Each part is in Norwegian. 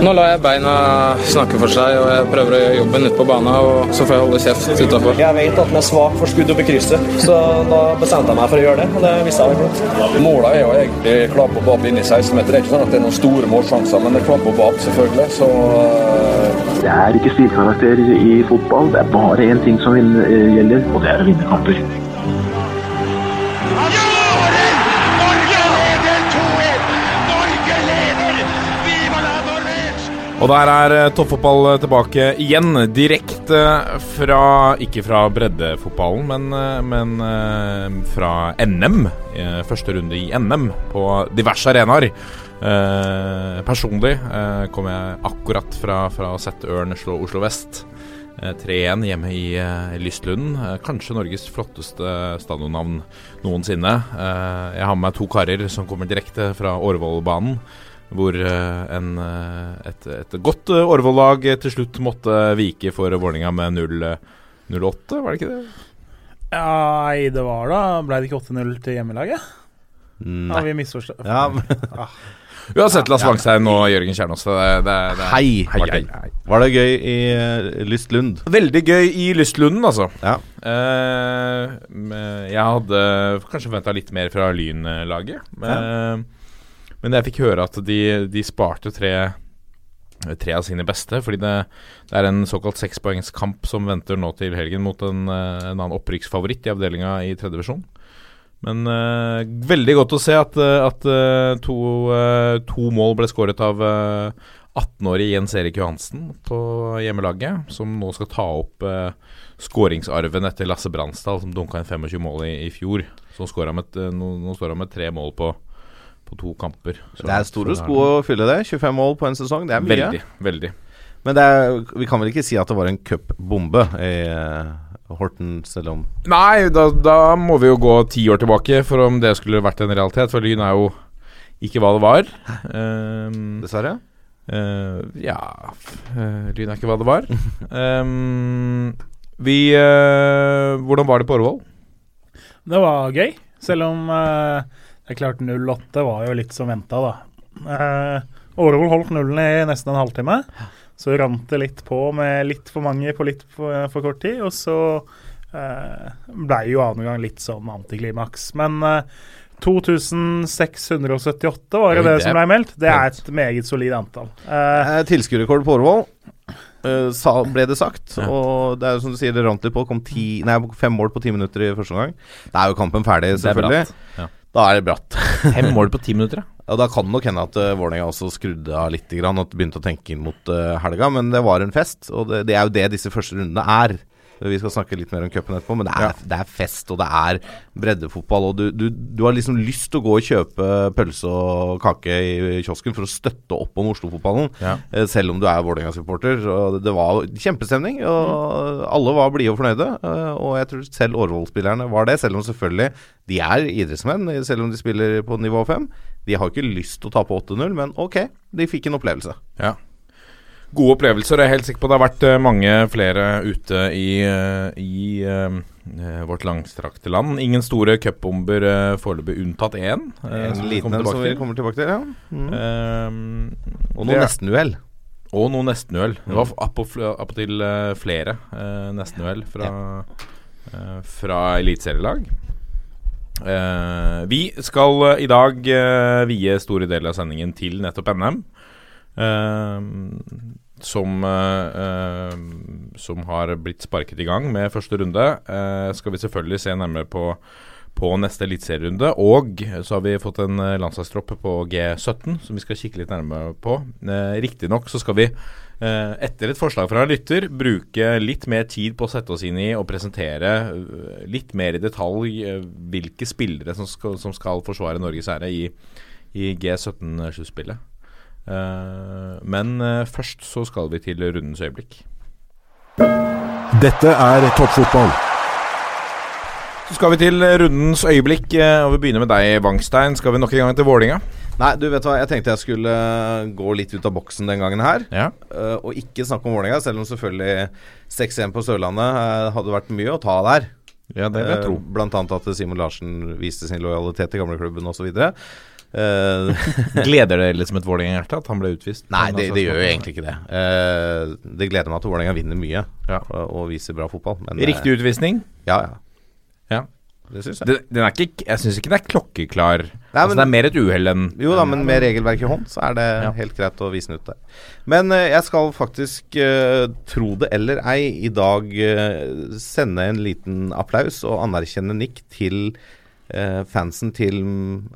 Nå lar jeg beina snakke for seg, og jeg prøver å gjøre jobben ute på banen. Og så får jeg holde kjeft utafor. Jeg vet at den er svak for skudd opp i krysset, så da bestemte jeg meg for å gjøre det. Og det visste jeg vel. Målet er jo egentlig klar på bap inni i 16-meter. Det er ikke sånn at det er noen store målsjanser, men det er klar på bap, selvfølgelig. Så uh... Det er ikke stilkarakter i fotball. Det er bare én ting som gjelder, og det er å vinne kamper. Og der er eh, toppfotball tilbake igjen. Direkte fra Ikke fra breddefotballen, men, eh, men eh, fra NM. Første runde i NM på diverse arenaer. Eh, personlig eh, kom jeg akkurat fra, fra å sette Ørn slå Oslo vest. Eh, 3-1 hjemme i Lystlund. Kanskje Norges flotteste stadionnavn noensinne. jeg har med meg to karer som kommer direkte fra Årvollbanen hvor en, et, et, godt Årvoll-lag til slutt måtte vike for Vålerenga med 0-8, var det ikke det? Nei, det var da Ble det ikke 8-0 til hjemmelaget? Nei. Har vi misforstått? Ja, ah. Uansett, Lars Wangstein og Jørgen Kjernås. Det, det, det, hei, hei, hei, Var det gøy i uh, Lystlund? Veldig gøy i Lystlunden, altså. Ja. Uh, jeg hadde kanskje forventa litt mer fra Lynlaget. Uh, ja. Men jeg fikk høre at de, de sparte tre, tre av sine beste. Fordi det, det er en såkalt sekspoengskamp som venter nå til helgen mot en, en annen opprykksfavoritt i avdelinga i tredje divisjon. Men uh, veldig godt å se at, eh, at uh, to, uh, to, mål ble skåret av 18-årige Jens Erik Johansen på hjemmelaget, som nå skal ta opp skåringsarven etter Lasse Bransdal, som dunka inn 25 mål i, i fjor. Så med, nå, nå, står han med tre mål på, på to kamper. Så, det er store sko å fylle det. 25 mål på en sesong, det er mye. Veldig, veldig. Men er, vi kan vel ikke si at det var en cupbombe i Horten, selv om Nei, da, da, må vi jo gå ti år tilbake for om det skulle vært en realitet. For Lyn er jo ikke hva det var. Um, Dessverre? Uh, ja uh, Lyn er ikke hva det var. um, vi uh, Hvordan var det på Årvoll? Det var gøy. Selv om det er klart 08 var jo litt som venta, da. Eh, Årvoll holdt nullen i nesten en halvtime. Så rant det litt på med litt for mange på litt for, for kort tid. Og så eh, blei jo annen gang litt sånn antiklimaks. Men eh, 2678 var det det, det som ble meldt. Det er et meget solid antall. Eh, Tilskuerrekord på Årvoll. Uh, ble det sagt. Ja. Og det er jo som du sier, det rant litt på. Kom ti, nei, fem mål på ti minutter i første omgang. Da er jo kampen ferdig, selvfølgelig. Ja. Da er det bratt. Fem mål på ti minutter, ja. Ja, Da kan det nok hende at uh, Vålerenga også skrudde av litt grann, og begynte å tenke inn mot uh, helga. Men det var en fest, og det, det er jo det disse første rundene er. Vi skal snakke litt mer om cupen etterpå, men det er, ja. det er, fest, og det er breddefotball. Og du, du, du, har liksom lyst til å gå og kjøpe pølse og kake i kiosken for å støtte opp om Oslo-fotballen, ja. Eh, selv om du er Vålerenga-supporter. Det var kjempestemning, og alle var blide og fornøyde. Eh, og jeg tror selv Årvoll-spillerne var det, selv om selvfølgelig de er idrettsmenn, selv om de spiller på nivå 5. De har ikke lyst til å tape 8-0, men ok, de fikk en opplevelse. Ja gode opplevelser. Jeg er helt sikker på det har vært uh, mange flere ute i, uh, i uh, vårt langstrakte land. Ingen store cupbomber uh, foreløpig, unntatt én. en liten en som vi kommer tilbake til, ja. Mm. og noe nestenuhell. Og noe nestenuhell. Det var appåtil flere uh, nestenuhell fra, uh, fra eliteserielag. vi skal i dag vie store deler av sendingen til nettopp NM. Uh, som, uh, som, har blitt sparket i gang med første runde. Uh, skal vi selvfølgelig se nærmere på, på neste eliteserierunde. Og så har vi fått en landslagstropp på G17 som vi skal kikke litt nærmere på. Uh, Riktignok så skal vi etter et forslag fra en lytter bruke litt mer tid på å sette oss inn i og presentere litt mer i detalj hvilke spillere som skal, som skal forsvare Norges ære i, i G17-sluttspillet. Eh, men eh, først så skal vi til rundens øyeblikk. Dette er toppfotball. Så skal vi til rundens øyeblikk, eh, og vi begynner med deg, Wangstein. Skal vi nok en gang til Vålinga? Nei, du vet hva, jeg tenkte jeg skulle gå litt ut av boksen den gangen her. Ja. Og ikke snakke om Vålerenga, selv om selvfølgelig 6-1 på Sørlandet hadde vært mye å ta der. Ja, det vil jeg tro. blant annet at Simon Larsen viste sin lojalitet til gamleklubben osv. Eh, Gleder det liksom et Vålerenga-hjerte at han ble utvist? Nei, det, altså, det gjør jo egentlig ikke det. Uh, det gleder meg at Vålerenga vinner mye Ja. og, og viser bra fotball. Men, eh, Riktig utvisning? Ja, ja. Ja. Det syns jeg. Den, er ikke, jeg syns ikke den er klokkeklar. Nei, men- det er mer et uhell enn Jo da, men med regelverket i hånd, så er det Ja. helt greit å vise den ut der. Men uh, jeg skal faktisk, uh, tro det eller ei, i dag uh, sende en liten applaus og anerkjenne nikk til eh, fansen til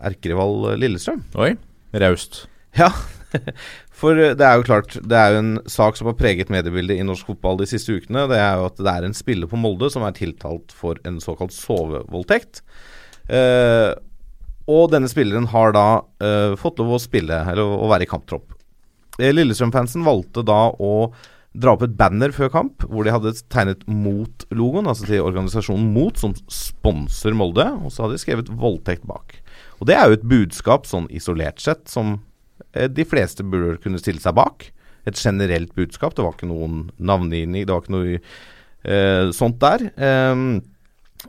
erkerival Lillestrøm. Oi, raust. Ja, for eh, det er jo klart Det er jo en sak som har preget mediebildet i norsk fotball de siste ukene. Det er jo at det er en spiller på Molde som er tiltalt for en såkalt sovevoldtekt. Eh, og denne spilleren har da eh, fått lov å spille, eller å være i kamptropp. Eh, Lillestrøm-fansen valgte da å dra opp et banner før kamp, hvor de hadde tegnet mot-logoen, altså til organisasjonen Mot, som sponser Molde, og så hadde de skrevet 'voldtekt' bak. Og det er jo et budskap, sånn isolert sett, som eh, de fleste burde kunne stille seg bak. Et generelt budskap. Det var ikke noen navngivning, det var ikke noe eh, sånt der. Ehm,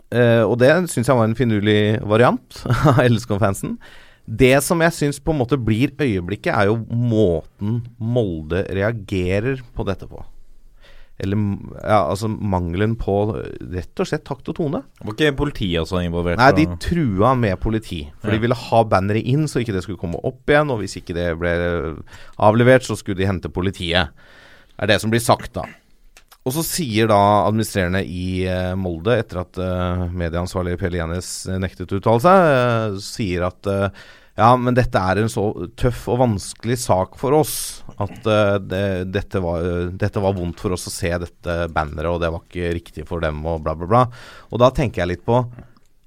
eh, og det syns jeg var en finurlig variant av LSK-fansen. Det som jeg syns på en måte blir øyeblikket, er jo måten Molde reagerer på dette på. Eller ja, altså mangelen på rett og slett takt og tone. Var ikke politiet også involvert? Nei, de trua med politi. For de ville ha banneret inn, så ikke det skulle komme opp igjen. Og hvis ikke det ble avlevert, så skulle de hente politiet. Det er det som blir sagt, da. Og så sier da administrerende i eh, Molde, etter at eh, medieansvarlig Pelle Gjenes eh, nektet å uttale seg, sier at ja, men dette er en så tøff og vanskelig sak for oss at det, dette, var, dette var vondt for oss å se dette banneret, og det var ikke riktig for dem, og bla, bla, bla. Og da tenker jeg litt på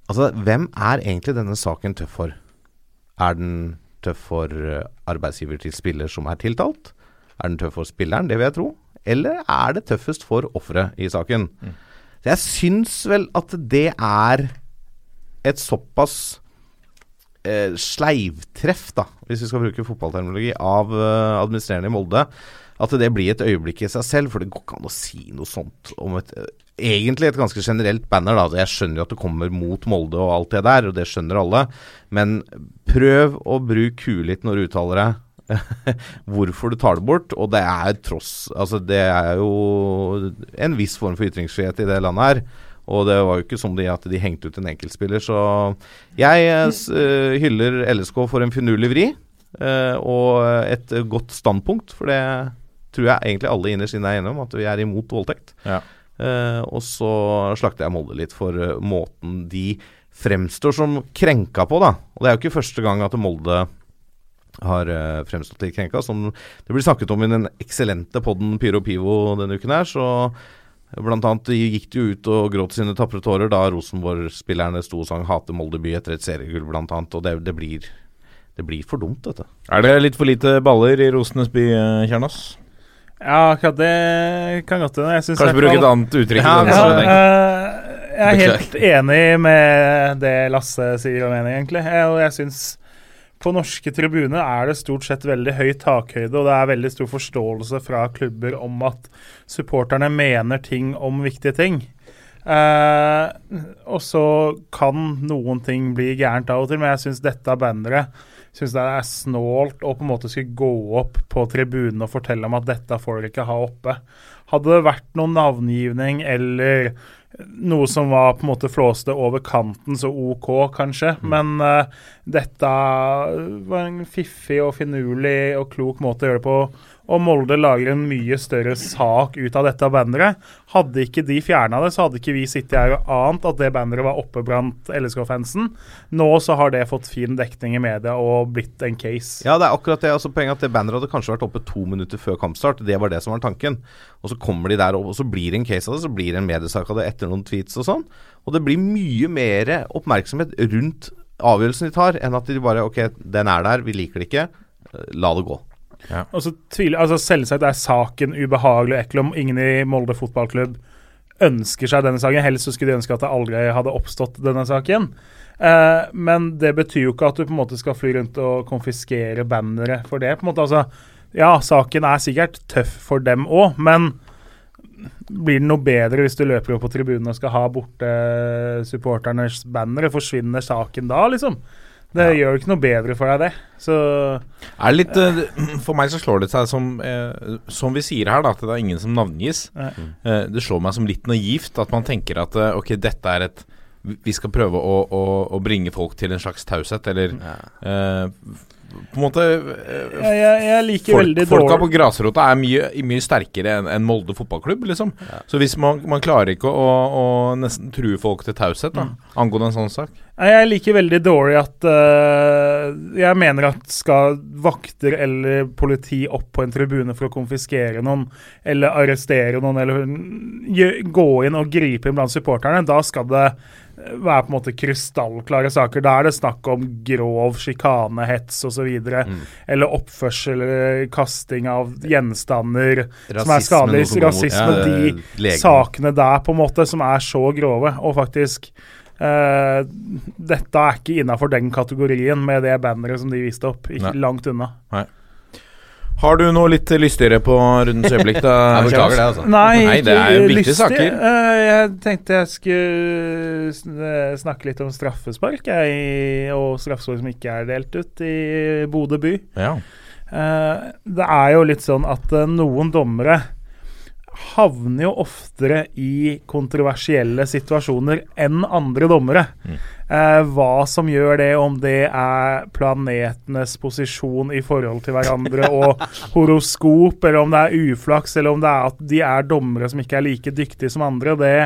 Altså, hvem er egentlig denne saken tøff for? Er den tøff for arbeidsgiver til spiller som er tiltalt? Er den tøff for spilleren? Det vil jeg tro. Eller er det tøffest for offeret i saken? Så jeg syns vel at det er et såpass eh, sleivtreff, da, hvis vi skal bruke fotballterminologi, av eh, administrerende i Molde, at det blir et øyeblikk i seg selv. For det går ikke an å si noe sånt om et eh, Egentlig et ganske generelt banner, da. Jeg skjønner jo at det kommer mot Molde og alt det der, og det skjønner alle. Men prøv å bruke huet litt når du uttaler deg. hvorfor du tar det bort. Og det er tross Altså, det er jo en viss form for ytringsfrihet i det landet her. Og det var jo ikke som de at de hengte ut en enkeltspiller, så jeg uh, hyller LSK for en finurlig vri. Uh, og et godt standpunkt, for det tror jeg egentlig alle innerst inne er enige om, at vi er imot voldtekt. Ja. Uh, og så slakter jeg Molde litt for måten de fremstår som krenka på, da. Og det er jo ikke første gang at Molde har uh, fremstått litt krenka. Som det blir snakket om i den eksellente podden Pyro Pivo denne uken her, så Blant annet gikk de ut og gråt sine tapre tårer da Rosenborg-spillerne sto og sang 'Hate Molde by' etter et seriegull, blant annet. Og det, det, blir, det blir for dumt, dette. Er det litt for lite baller i Rosenes by, Kjernas? Ja, akkurat det kan godt hende. Kanskje bruke et annet uttrykk? Ja, denne sammenheng. eh, jeg er helt enig med det Lasse sier og mener, egentlig. Jeg, og jeg syns på norske tribuner er det stort sett veldig høy takhøyde, og det er veldig stor forståelse fra klubber om at supporterne mener ting om viktige ting. Eh, og så kan noen ting bli gærent av og til, men jeg syns dette banneret synes det er snålt å på en måte skulle gå opp på tribunen og fortelle om at dette får dere ikke ha oppe. Hadde det vært noen navngivning eller noe som var på en måte flåste over kanten, så OK, kanskje. Men uh, dette var en fiffig og finurlig og klok måte å gjøre det på. Og Molde lager en mye større sak ut av dette banneret. Hadde ikke de fjerna det, så hadde ikke vi sittet her og ant at det banneret var oppe blant LSK-fansen. Nå så har det fått fin dekning i media og blitt en case. Ja, det er akkurat det. altså Poenget at det banneret hadde kanskje vært oppe to minutter før kampstart. Det var det som var tanken. Og så kommer de der opp, og så blir det en case av det. Så blir det en mediesak av det etter noen tweets og sånn. Og det blir mye mer oppmerksomhet rundt avgjørelsen de tar, enn at de bare Ok, den er der, vi liker det ikke. La det gå. Og så tviler, altså Selvsagt er saken ubehagelig og ekkel om ingen i Molde fotballklubb ønsker seg denne saken. Helst så skulle de ønske at det aldri hadde oppstått denne saken. Eh, men det betyr jo ikke at du på en måte skal fly rundt og konfiskere bannere for det. på en måte, altså Ja, saken er sikkert tøff for dem òg, men blir det noe bedre hvis du løper opp på tribunen og skal ha borte supporternes bannere? Forsvinner saken da, liksom? Det gjør ikke noe bedre for deg, det. Så Er litt eh, For meg så slår det seg som eh, Som vi sier her, da, at det er ingen som navngis. Eh, det slår meg som litt naivt at man tenker at eh, ok, dette er et Vi skal prøve å, å, å bringe folk til en slags taushet, eller eh, På en måte eh, jeg, jeg, jeg liker Folk, veldig folka på grasrota er mye, mye sterkere enn en Molde fotballklubb, liksom. Så hvis man, man klarer ikke å, å nesten true folk til taushet Mm. angående en sånn sak Jeg liker veldig dårlig at uh, Jeg mener at skal vakter eller politi opp på en tribune for å konfiskere noen, eller arrestere noen, eller gjø- gå inn og gripe inn blant supporterne, da skal det være på en måte krystallklare saker. Da er det snakk om grov sjikane, hets osv. Mm. Eller oppførsel eller kasting av gjenstander er Rasisme, som er skadelig. Rasisme. ja, de legen. sakene der på en måte som er så grove, og faktisk eh, Dette er ikke innafor den kategorien med det banneret som de viste opp. Ikke Nei. langt unna. Har du noe litt lystigere på rundens øyeblikk, da? Jeg beklager det, altså. Nei, Nei, det er viktige lystig. saker. Eh, jeg tenkte jeg skulle snakke litt om straffespark, jeg, og straffespark som ikke er delt ut i Bodø by. Ja. Eh, det er jo litt sånn at eh, noen dommere havner jo oftere i kontroversielle situasjoner enn andre dommere. Eh, hva som gjør det, om det er planetenes posisjon i forhold til hverandre og horoskop, eller om det er uflaks, eller om det er at de er dommere som ikke er like dyktige som andre, det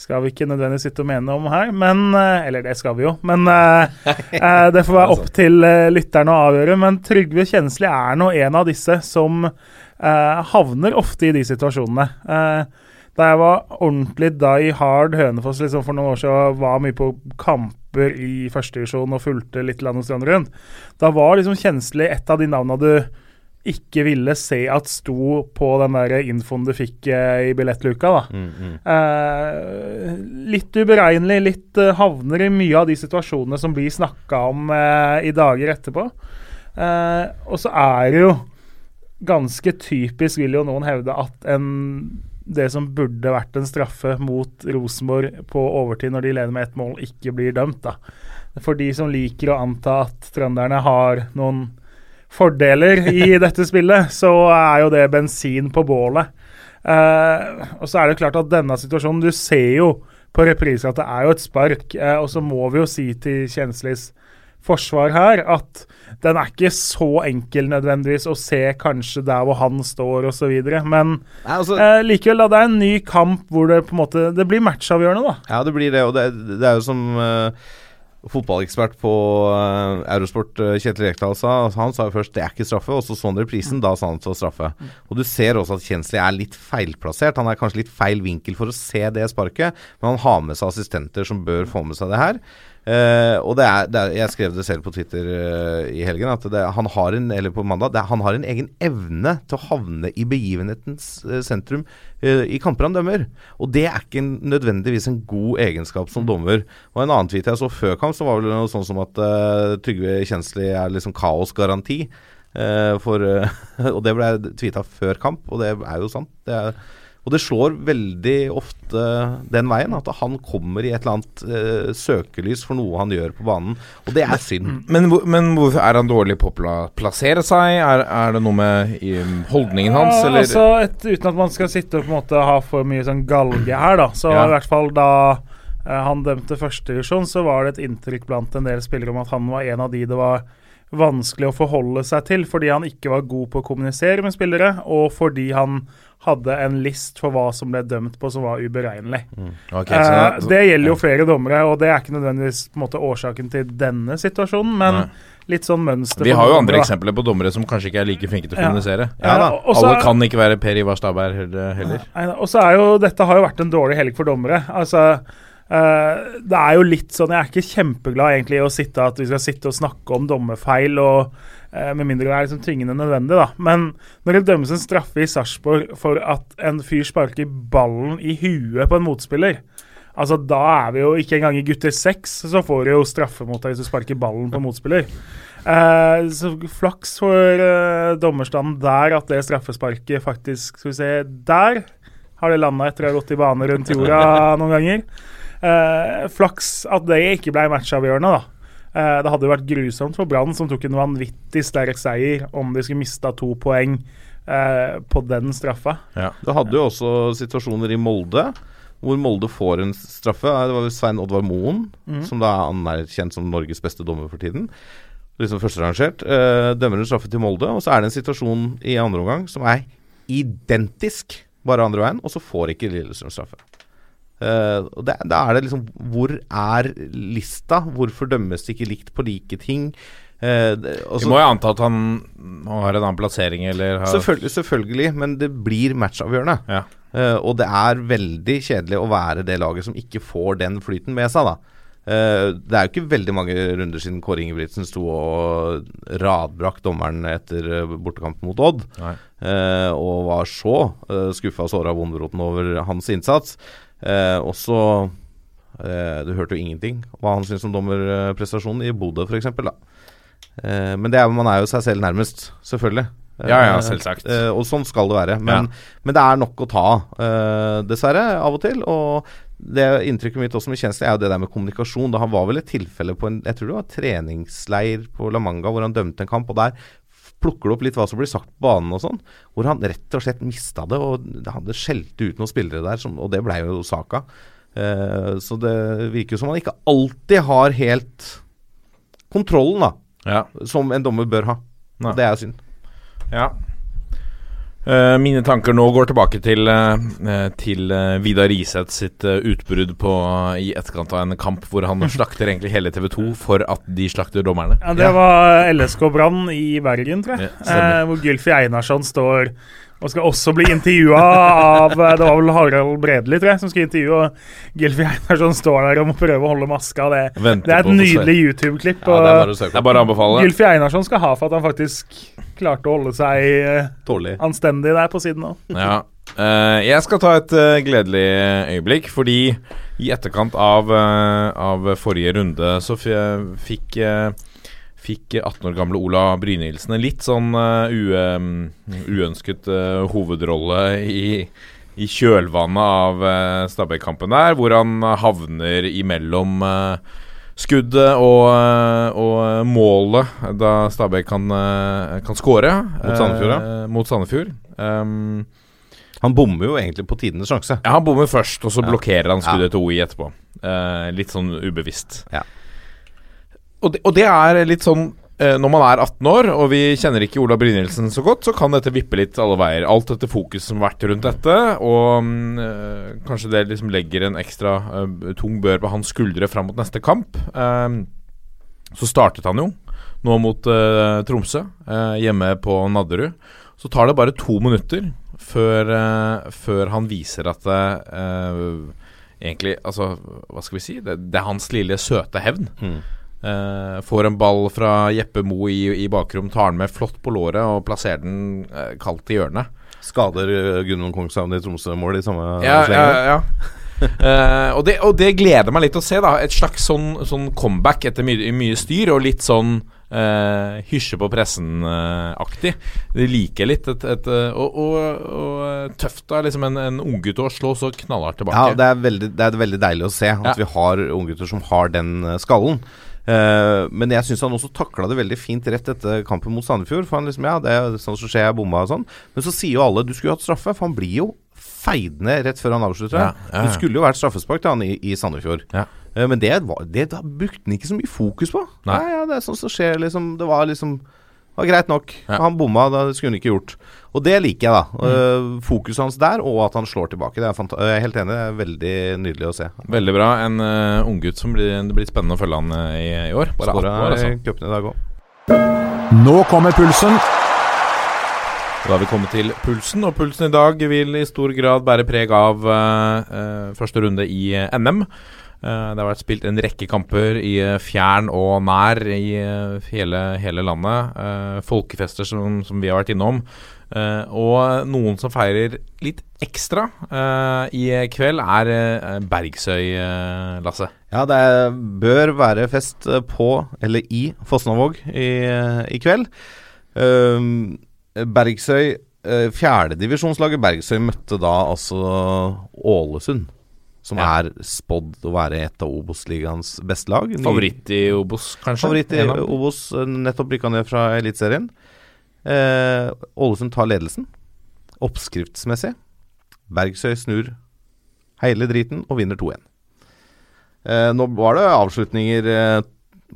skal vi ikke nødvendigvis sitte og mene om her, men eh, Eller det skal vi jo, men eh, eh, det får være opp til eh, lytterne å avgjøre. Men Trygve Kjensli er nå en av disse som eh, havner ofte i de situasjonene. Eh, da jeg var ordentlig die hard Hønefoss liksom for noen år siden, var mye på kamper i førstedivisjon og fulgte litt land og strand rundt, da var liksom Kjensli et av de navna du ikke ville se at sto på den der infoen du fikk eh, i billettluka. da. Mm, mm. Eh, litt uberegnelig, litt eh, havner i mye av de situasjonene som blir snakka om eh, i dager etterpå. Eh, og så er det jo ganske typisk, vil jo noen hevde, at en, det som burde vært en straffe mot Rosenborg på overtid når de leder med ett mål, ikke blir dømt. da. For de som liker å anta at trønderne har noen fordeler i dette spillet, så er jo det bensin på bålet. Eh, og så er det klart at denne situasjonen Du ser jo på reprise at det er jo et spark, eh, og så må vi jo si til Kjenslis forsvar her at den er ikke så enkel nødvendigvis å se kanskje der hvor han står osv. Men Nei, altså, eh, likevel, da. Det er en ny kamp hvor det på en måte Det blir matchavgjørende, da. Ja, det blir det. Og det, det er jo som uh, fotballekspert på uh, Eurosport, uh, Kjetil Rekdal, sa. Han sa jo først det er ikke straffe, og så så han reprisen. Da sa han det var straffe. Og du ser også at Kjensli er litt feilplassert. Han er kanskje litt feil vinkel for å se det sparket, men han har med seg assistenter som bør få med seg det her. Eh, og det er, det er, Jeg skrev det selv på Twitter uh, i helgen. At det, han har en eller på mandag, det, han har en egen evne til å havne i begivenhetens uh, sentrum i kamper han dømmer. Og det er ikke en, nødvendigvis en god egenskap som dommer. Og En annen tweet jeg så før kamp, så var vel noe sånn som at Trygve Kjensli er liksom kaosgaranti. for, og det ble tweeta før kamp, og det er jo sant. Det er, og det slår veldig ofte den veien, at han kommer i et eller annet uh, søkelys for noe han gjør på banen. Og det er synd. Men, men hvorfor er han dårlig på å pla- plassere seg? Er, er det noe med i, holdningen hans, Ja, eller? altså, et, uten at man skal sitte og på en måte ha for mye sånn galge her, da. Så Ja. i hvert fall da uh, han dømte førstedivisjon, så var det et inntrykk blant en del spillere om at han var en av de det var vanskelig å forholde seg til, fordi han ikke var god på å kommunisere med spillere, og fordi han hadde en list for hva som ble dømt på som var uberegnelig. Ok, Eh, så- det gjelder jo flere dommere, og det er ikke nødvendigvis måte årsaken til denne situasjonen, men Nei. litt sånn mønster. Vi har jo andre da. eksempler på dommere som kanskje ikke er like flinke til å Ja. kommunisere. Ja da. også, Alle kan ikke være Per Ivar Stabær heller. heller. Og så er jo Dette har jo vært en dårlig helg for dommere. Altså eh, Det er jo litt sånn Jeg er ikke kjempeglad egentlig i å sitte at vi skal sitte og snakke om dommerfeil, og uh, med mindre det er liksom tvingende nødvendig, da. Men når det dømmes en straffe i Sarpsborg for at en fyr sparker ballen i huet på en motspiller Altså Da er vi jo ikke engang i gutter seks, så får du jo straffe mot deg hvis du sparker ballen på motspiller. Uh, så flaks for dommerstanden der at det straffesparket faktisk Skal vi se Der har det landa etter å ha gått i bane rundt jorda noen ganger. Eh, flaks at det ikke ble matchavgjørende, da. Eh, det hadde jo vært grusomt for Brann, som tok en vanvittig sterk seier, om de skulle mista to poeng eh, på den straffa. Det hadde jo også situasjoner i Molde hvor Molde får en straffe. Det var Svein Oddvar Moen, som da er anerkjent som Norges beste dommer for tiden. Liksom førsterangert. Uh, dømmer en straffe til Molde, og så er det en situasjon i andre omgang som er identisk, bare andre veien, og så får ikke Lillestrøm straffe. Uh, og det, Da er det liksom Hvor er lista? Hvorfor dømmes det ikke likt på like ting? Uh, det, og Vi må jo anta at han har en annen plassering, eller har Selvfølgelig, selvfølgelig, men det blir matchavgjørende. Ja. Uh, og det er veldig kjedelig å være det laget som ikke får den flyten med seg, da. Uh, det er jo ikke veldig mange runder siden Kåre Ingebrigtsen sto og radbrakk dommeren etter uh, bortekampen mot Odd. Eh, og var så uh, skuffa og såra av Bonderoten over hans innsats. Eh, og så eh, Du hørte jo ingenting hva han syntes om dommerprestasjonen i Bodø, f.eks. Eh, men det er, man er jo seg selv nærmest, selvfølgelig. Ja, ja, Eh, selvsagt. eh, og sånn skal det være. Men, men det er nok å ta av, eh, dessverre, av og til. Og det inntrykket mitt også med Kjensli er jo det der med kommunikasjon. Da han var vel et tilfelle på en jeg tror det var treningsleir på La Manga hvor han dømte en kamp, og der plukker du opp litt hva som blir sagt på banen og sånn. Hvor han rett og slett mista det, og det skjelte ut noen spillere der, som, og det blei jo saka. Eh, så det virker jo som han ikke alltid har helt kontrollen, da. Ja. Som en dommer bør ha. Nei. Det er synd. Ja. Eh, mine tanker nå går tilbake til, eh, eh, til Vidar Riseth sitt utbrudd på, i etterkant av en kamp hvor han slakter egentlig hele TV 2 for at de slakter dommerne. Ja, det var LSK Brann i Bergen, tror jeg. Ja, hvor Gylfi Einarsson står og skal også bli intervjua av eh, Det var vel Harald Bredli, tror jeg, som skulle intervjue. Og Gylfi Einarsson står der og må prøve å holde maska. Det, det er et nydelig YouTube-klipp. Ja, det er bare å anbefale. Gylfi Einarsson skal ha for at han faktisk klarte å holde seg Tålig. Anstendig der på siden òg. Ja. Uh, jeg skal ta et uh, gledelig øyeblikk, fordi i etterkant av, uh, av forrige runde så fikk eh, Fikk 18 år gamle Ola Brynildsen en litt sånn ue, uønsket uh, hovedrolle i, i kjølvannet av uh, Stabæk-kampen der, hvor han havner imellom uh, skuddet og, og målet da Stabæk kan, uh, kan skåre. Mot Sandefjord, ja. mot Sandefjord. Um, Han bommer jo egentlig på tidenes sjanse. ja, han bommer først, og så Ja. blokkerer han skuddet til OI etterpå. Litt sånn ubevisst. Ja. Og, det, og det er litt sånn eh, Når man er 18 år, og vi kjenner ikke Ola Brynildsen så godt, så kan dette vippe litt alle veier. Alt dette fokuset som har vært rundt dette, og eh, kanskje det liksom legger en ekstra eh, tung bør på hans skuldre fram mot neste kamp. Eh, så startet han jo nå mot eh, Tromsø, hjemme på Nadderud. Så tar det bare to minutter før, før han viser at egentlig Altså, hva skal vi si? Det, det er hans lille søte hevn. Mm. Eh, får en ball fra Jeppe Mo i, i bakrom, tar den med flott på låret og plasserer den uh, kaldt i hjørnet. Skader uh, Gudmund Kongshavn i Tromsø-mål i samme Ja, ja, ja. Og, det, og det gleder meg litt å se. da Et slags sånn, sånn comeback etter mye, mye styr, og litt sånn Uh, hysje på pressen-aktig. det liker litt. Et, et, og, og, og tøft av liksom en, en unggutt å slå så knallhardt tilbake. Ja, det er, veldig, det er veldig deilig å se at Ja. vi har unggutter som har den skallen. Eh, men jeg syns han også takla det veldig fint rett etter kampen mot Sandefjord. For han liksom, ja, det er sånn som skjer, jeg bomma og sånn. Men så sier jo alle du skulle hatt straffe, for han blir jo feid ned rett før han avslutter. Ja, ja, ja. Det skulle jo vært straffespark til han i, i Sandefjord. Ja. Eh, men det, var, det brukte han ikke så mye fokus på. Nei. Ja, det er sånn som skjer, liksom. Det var liksom var greit nok. Ja. Han bomma, det skulle han ikke gjort. Og det liker jeg, da. Mm. Eh, fokuset hans der, og at han slår tilbake. Det er fanta jeg er helt enig, det er veldig nydelig å se. Veldig bra. En uh, unggutt som blir, det blir spennende å følge han eh, i, i år. Bare 18 år, altså. i cupen i dag òg. Nå kommer pulsen. Da har vi kommet til pulsen, og pulsen i dag vil i stor grad bære preg av uh, eh, første runde i eh, NM. Eh, det har vært spilt en rekke kamper i eh, fjern og nær i eh, hele, hele landet. Folkefester som, som vi har vært innom. Og noen som feirer litt ekstra i kveld, er Bergsøy, Lasse. Ja, det bør være fest på, eller i, Fosnavåg i, i kveld. Um, Bergsøy, fjerdedivisjonslaget Bergsøy møtte da altså Ålesund. Som Ja. er spådd å være et av Obos-ligaens beste lag. Ny- Favoritt i Obos, kanskje? Favoritt i. Obos, eh, nettopp rykka ned fra Eliteserien. Eh, Ålesund tar ledelsen, oppskriftsmessig. Bergsøy snur hele driten og vinner 2-1. Eh, nå var det avslutninger eh,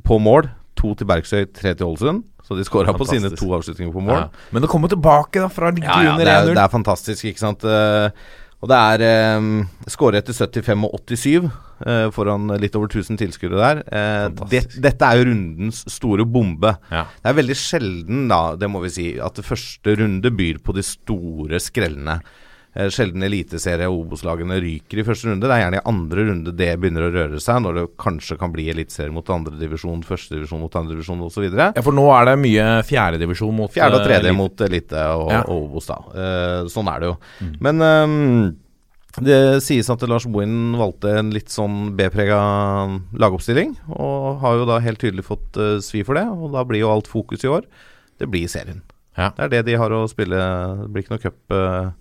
på mål. To til Bergsøy, tre til Ålesund. Så de skåra på sine to avslutninger på mål. Ja. Men det kommer tilbake da fra ligge Ja, under det, er, 1-0. det er fantastisk, ikke sant. Eh, og det er um, skåret etter 75 og 87 eh, foran litt over 1000 tilskuere der. Eh, det, dette er jo rundens store bombe. Ja. Det er veldig sjelden, da, det må vi si, at første runde byr på de store skrellene. Eh, sjelden eliteserie- og Obos-lagene ryker i første runde. Det er gjerne i andre runde det begynner å røre seg, når det kanskje kan bli eliteserie mot andredivisjon, førstedivisjon mot andredivisjon osv. ja, for nå er det mye fjerdedivisjon mot Fjerde og eh, tredje elite. mot elite og, Ja. og Obos, da. Eh, sånn er det jo. Men um, det sies at Lars Bohin valgte en litt sånn B-prega lagoppstilling, og har jo da helt tydelig fått uh, svi for det. Og da blir jo alt fokus i år. Det blir serien. Ja. Det er det de har å spille. Det blir ikke noe cup. eh,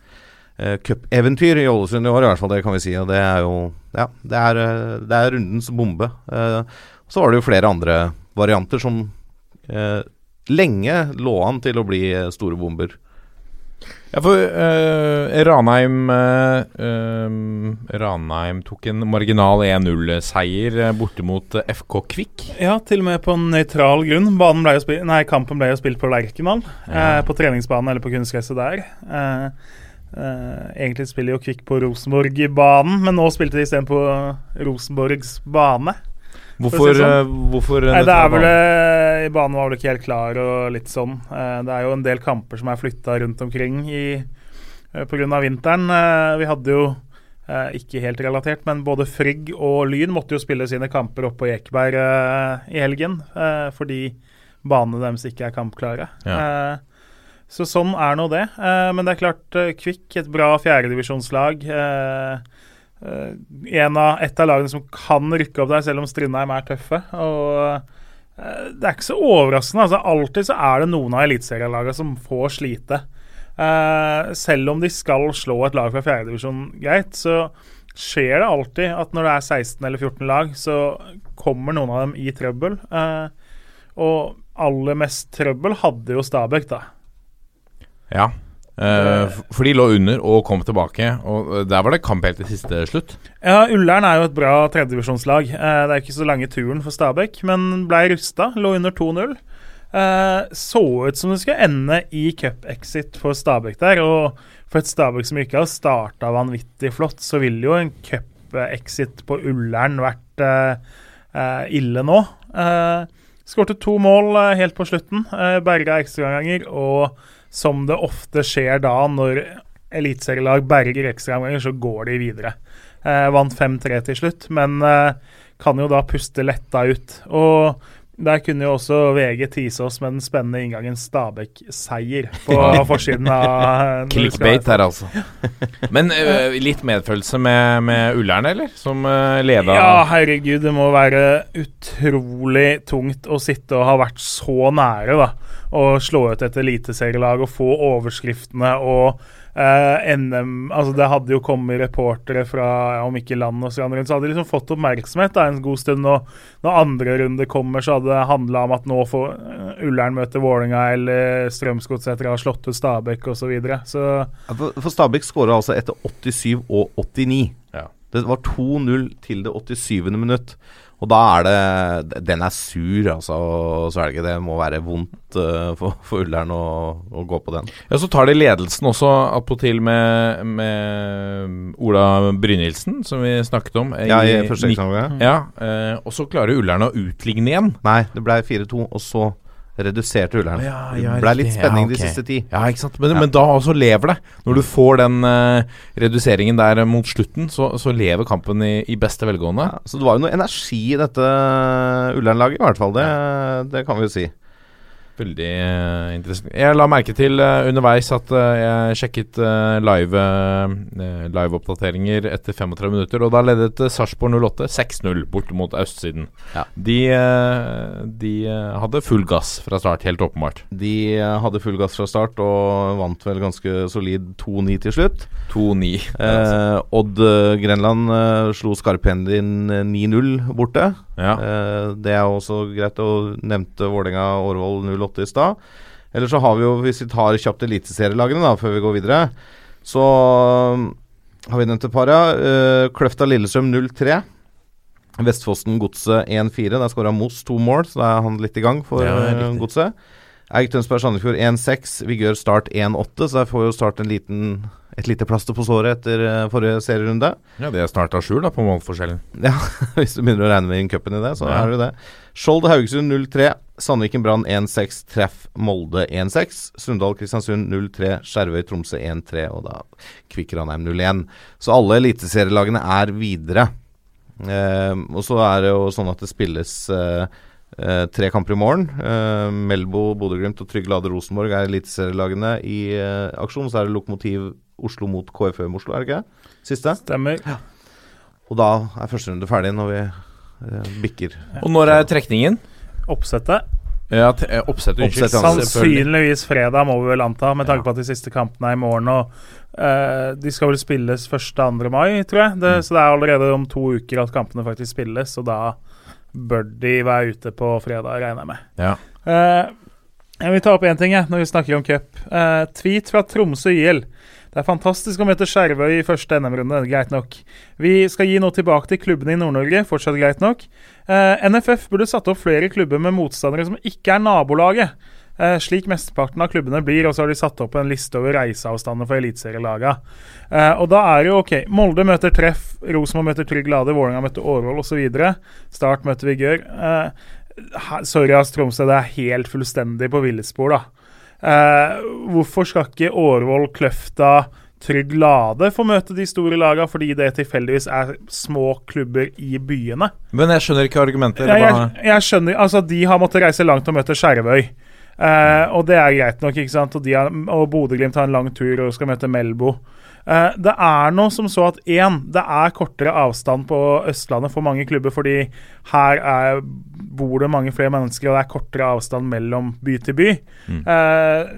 eh, Cupeventyr i Ålesund i år, i hvert fall. Det kan vi si. Og det er jo Ja, det er, eh, det er rundens bombe. Eh, så var det jo flere andre varianter som eh, lenge lå an til å bli store bomber. Ja, for uh, Ranheim eh, Ranheim tok en marginal 1-0-seier eh, borte mot FK Kvikk. Ja, til og med på nøytral grunn. Banen ble nei, kampen ble jo spilt på Lerkendal. Eh, på treningsbanen eller på kunstgresset der. Eh, eh, egentlig spiller jo Kvikk på Rosenborg-banen, men nå spilte de isteden på Rosenborgs bane. Hvorfor, si sånn. eh, hvorfor Nei, det er vel det I Banen var vel ikke helt klar og litt sånn. Uh, det er jo en del kamper som er flytta rundt omkring i, eh, på grunn av vinteren. Eh, vi hadde jo eh, ikke helt relatert, men både Frigg og Lyn måtte jo spille sine kamper oppe på Ekeberg eh, i helgen eh, fordi banene deres ikke er kampklare. Eh, så sånn er nå det. Eh, men det er klart, eh, Kvikk, et bra fjerdedivisjonslag. Eh, en av, et av lagene som kan rykke opp der, selv om Strindheim er tøffe. Og det er ikke så overraskende. altså Alltid så er det noen av eliteserielagene som får slite. Selv om de skal slå et lag fra fjerdedivisjon greit, så skjer det alltid at når det er 16 eller 14 lag, så kommer noen av dem i trøbbel. Og aller mest trøbbel hadde jo Stabæk, da. Ja. Eh, for de lå under og kom tilbake, og eh, der var det kamp helt til siste slutt. Ja, Ullern er jo et bra tredjedivisjonslag. Eh, det er ikke så lange turen for Stabæk, men ble rusta. Lå under 2-0. Eh, så ut som det skulle ende i cup-exit for Stabæk der. Og for et Stabæk som ikke har starta vanvittig flott, så ville jo en cup-exit på Ullern vært eh, eh, ille nå. Uh, Skårte to mål eh, helt på slutten. Uh, Berga ekstraomganger. Og som det ofte skjer da når eliteserielag berger ekstraomganger, så går de videre. Eh, vant 5-3 til slutt, men eh, kan jo da puste letta ut. Og der kunne jo også VG tise oss med den spennende inngangen Stabæk-seier på forsiden av Clickbait her, altså. Men uh, litt medfølelse med, med Ullern, eller? Som uh, leda Ja, herregud, det må være utrolig tungt å sitte og ha vært så nære, da. Å slå ut et eliteserielag og få overskriftene og eh, NM Altså, det hadde jo kommet reportere fra, ja, om ikke land og strand rundt, så hadde de liksom fått oppmerksomhet da en god stund. Og når andre runde kommer, så hadde det handla om at nå får eh, Ullern møte Vålerenga, eller Strømsgodset etter å ha slått ut Stabæk, osv. Så, videre. så For, for Stabæk skåra altså etter 87 og 89. Ja. Det var 2-0 til det 87. minutt. Og da er det Den er sur, altså. Svelge. Det må være vondt uh, for, for Ullern å, å gå på den. Ja, Så tar de ledelsen også attpåtil med, med Ola Brynildsen, som vi snakket om. I, Ja, i første eksamen. Ja, uh, og så klarer Ullern å utligne igjen. Nei, det ble 4-2, og så reduserte Ullern. Ja, det ble litt spenning Ja, okay. de siste ti. Ja, ikke sant. Men, Ja. men da også lever det. Når du får den uh, reduseringen der mot slutten, så, så lever kampen i, i beste velgående. Ja, så det var jo noe energi i dette Ullern-laget, i hvert fall. Det, det kan vi jo si. Veldig eh, interessant. Jeg la merke til uh, underveis at uh, jeg sjekket uh, live live-oppdateringer etter 35 minutter, og da ledet Sarpsborg 08 6-0 borte mot østsiden. Ja. De, de hadde full gass fra start, helt åpenbart. De hadde full gass fra start og vant vel ganske solid 2-9 til slutt. 2-9. Eh, Odd Grenland slo Skarphendin eh, 9-0 borte. Ja. Eh, det er også greit å nevnte Vålerenga Årvoll 08 i stad. Eller så har vi jo, hvis vi tar kjapt eliteserielagene da, før vi går videre, så um, har vi nevnt et par, ja. Eh, Kløfta Lillestrøm 0-3. Vestfossen Godset 1-4. Der skåra Moss to mål, så da er han litt i gang for Ja, eh. Godset. Eik Tønsberg Sandefjord 1-6. Vigør Start 1-8, så der får jo Start en liten, et lite plaster på såret etter eh, forrige serierunde. ja, det er snart à jour på målforskjellen. Ja, hvis du begynner å regne med inncupen i det, så Ja. er det det. Skjold Haugesund 0-3. Sandviken Brann 1-6. Treff Molde 1-6. Sunndal Kristiansund 0-3. Skjervøy Tromsø 1-3. Og da Kvikk Ranheim 0-1. Så alle eliteserielagene er videre. Eh, og så er det jo sånn at det spilles eh, eh, tre kamper i morgen. Eh, Melbo, Bodø-Glimt og Trygg Lade Rosenborg er eliteserielagene i eh, aksjon. Så er det Lokomotiv Oslo mot KFUM Oslo, er det ikke? Siste. Stemmer. Og da er første runde ferdig når vi eh, bikker. Og når er trekningen? Oppsettet. Ja, eh, oppsett. Oppsett, Sannsynligvis fredag, må vi vel anta, med tanke Ja. på at de siste kampene er i morgen. Og eh, De skal vel spilles 1.-2. mai, tror jeg. Det, Så det er allerede om to uker at kampene faktisk spilles, og da bør de være ute på fredag, regner jeg med. Ja. Eh, jeg vil ta opp én ting jeg, når vi snakker om cup. Eh, tweet fra Tromsø IL. Det er fantastisk å møte Skjervøy i første NM-runde, greit nok. Vi skal gi noe tilbake til klubbene i Nord-Norge, fortsatt greit nok. Eh, NFF burde satt opp flere klubber med motstandere som ikke er nabolaget. Eh, slik mesteparten av klubbene blir, og så har de satt opp en liste over reiseavstander for eliteserielaga. Eh, og da er det jo OK. Molde møter Treff, Rosenborg møter Trygg Lade, Vålerenga møter Årvoll osv. Start møter Vigør. Eh, sorry, ass, Tromsø, det er helt fullstendig på villspor, da. Eh, hvorfor skal ikke Årvoll, Kløfta, Trygg Lade få møte de store lagene fordi det tilfeldigvis er små klubber i byene? Men jeg skjønner ikke argumentet. Jeg, jeg, jeg skjønner Altså, de har måttet reise langt og møte Skjervøy. Eh, og det er greit nok, ikke sant? Og, de har, og Bodø-Glimt har en lang tur og skal møte Melbo. Eh, det er nå som så at én, det er kortere avstand på Østlandet for mange klubber, fordi her er, bor det mange flere mennesker, og det er kortere avstand mellom by til by. Eh,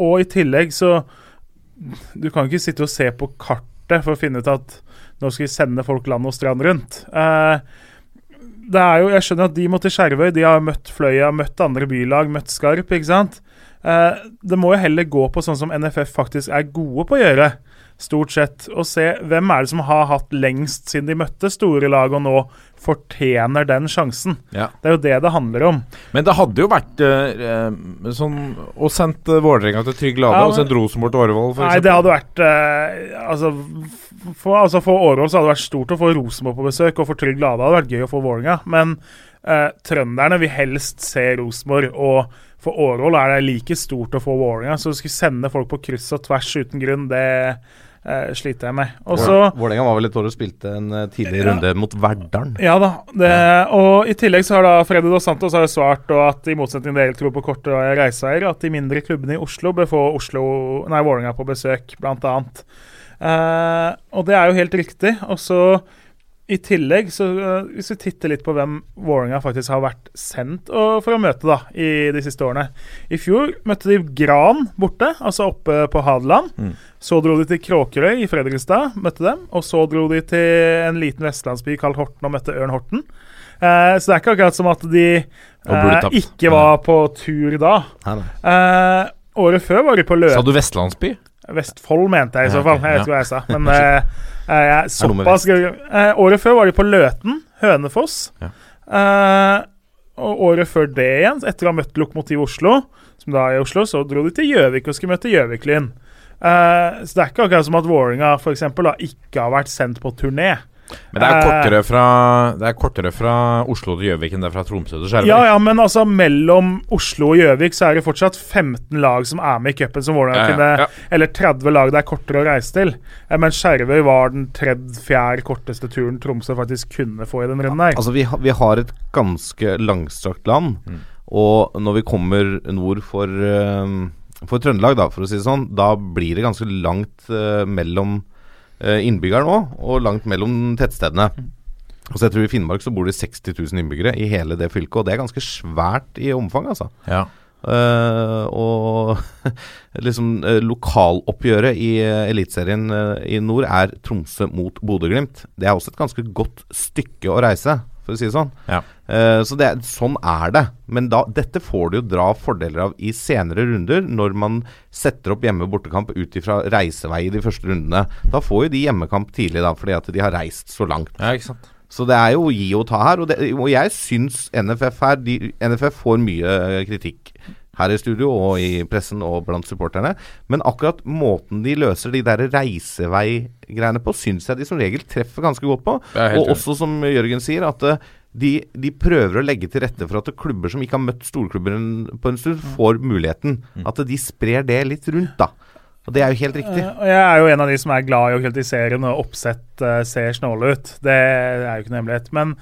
og i tillegg så Du kan ikke sitte og se på kartet for å finne ut at nå skal vi sende folk land og strand rundt. Eh, det er jo, Jeg skjønner at de må til Skjervøy. De har møtt Fløya, møtt andre bylag, møtt Skarp. ikke sant? Eh, det må jo heller gå på sånn som NFF faktisk er gode på å gjøre, stort sett. Og se hvem er det som har hatt lengst siden de møtte store lag, og nå fortjener den sjansen. Ja. Det er jo det det handler om. Men det hadde jo vært eh, eh, sånn Å sendt uh, Vålerenga til Trygg Lade Ja, og sendt Rosenborg til Årvoll, f.eks. Nei, det hadde vært eh, Altså, for, altså for Årvoll så hadde det vært stort å få Rosenborg på besøk, og for Trygg Lade hadde det vært gøy å få Vålerenga. Men eh, trønderne vil helst se Rosenborg, og for Årvoll er det like stort å få Vålerenga. Så å skulle sende folk på kryss og tvers uten grunn, det eh, sliter jeg med. Og Vålerenga var vel et år og spilte en eh, tidlig Ja. runde mot Verdalen. Ja da. Det, og i tillegg så har da Freddy Dos Santos har svart og at i motsetning til dere tror på korte reiseveier, at de mindre klubbene i Oslo bør få Oslo, nei, Vålerenga på besøk, blant annet. Eh, og det er jo helt riktig. Og så i tillegg, så eh, hvis vi titter litt på hvem Vålerenga faktisk har vært sendt og, for å møte da, i de siste årene. I fjor møtte de Gran borte, altså oppe på Hadeland. Så dro de til Kråkerøy i Fredrikstad, møtte dem. Og så dro de til en liten vestlandsby kalt Horten og møtte Ørn Horten. Eh, så det er ikke akkurat som at de eh, ikke var på tur da. Eh, året før var de på Lø Sa du Vestlandsby? Vestfold, mente jeg i så fall. Jeg vet ikke hva jeg sa. Men eh, såpass eh, Året før var de på Løten, Hønefoss. Ja. Eh, og året før det igjen, etter å ha møtt Lokomotiv Oslo, som da er i Oslo, så dro de til Gjøvik og skulle møte Gjøvik-Lyn. Eh, så det er ikke akkurat som at Vålerenga eksempel, ikke har vært sendt på turné. Men det er Eh, kortere fra Det er kortere fra Oslo til Gjøvik enn det er fra Tromsø til Skjervøy. Ja, ja, men altså mellom Oslo og Gjøvik så er det fortsatt 15 lag som er med i cupen som Vålerenga Ja, ja, kunne ja. Eller 30 lag det er kortere å reise til. Eh, Men Skjervøy var den tredje-fjerde korteste turen Tromsø faktisk kunne få i den runden her. Altså, vi, ha, vi har et ganske langstrakt land. Og når vi kommer nord for, eh, for Trøndelag, da, for å si det sånn, da blir det ganske langt uh, mellom eh, innbyggerne og langt mellom tettstedene. Altså jeg tror I Finnmark så bor det 60 000 innbyggere i hele det fylket, og det er ganske svært i omfang. altså. Ja. Uh, og liksom uh, lokaloppgjøret i uh, Eliteserien i nord er Tromsø mot Bodø-Glimt. Det er også et ganske godt stykke å reise, for å si det sånn. Ja. Uh, så det, sånn er det. Men da, dette får du jo dra fordeler av i senere runder, når man setter opp hjemme- bortekamp ut ifra reisevei i de første rundene. Da får jo de hjemmekamp tidlig, da, fordi at de har reist så langt. ja, ikke sant. Så det er jo å gi og ta her. Og, det, og jeg syns NFF her de, NFF får mye kritikk her i studio og i pressen og blant supporterne. Men akkurat måten de løser de der reiseveigreiene på, syns jeg de som regel treffer ganske godt på. Og enig. også som Jørgen sier, at eh, de, de prøver å legge til rette for at klubber som ikke har møtt storklubber på en stund, får muligheten. Mm. At de sprer det litt rundt, da. Og det er jo helt riktig. Eh, jeg er jo en av de som er glad i å kritisere når oppsett eh, ser snåle ut. Det er jo ikke noe hemmelighet. Men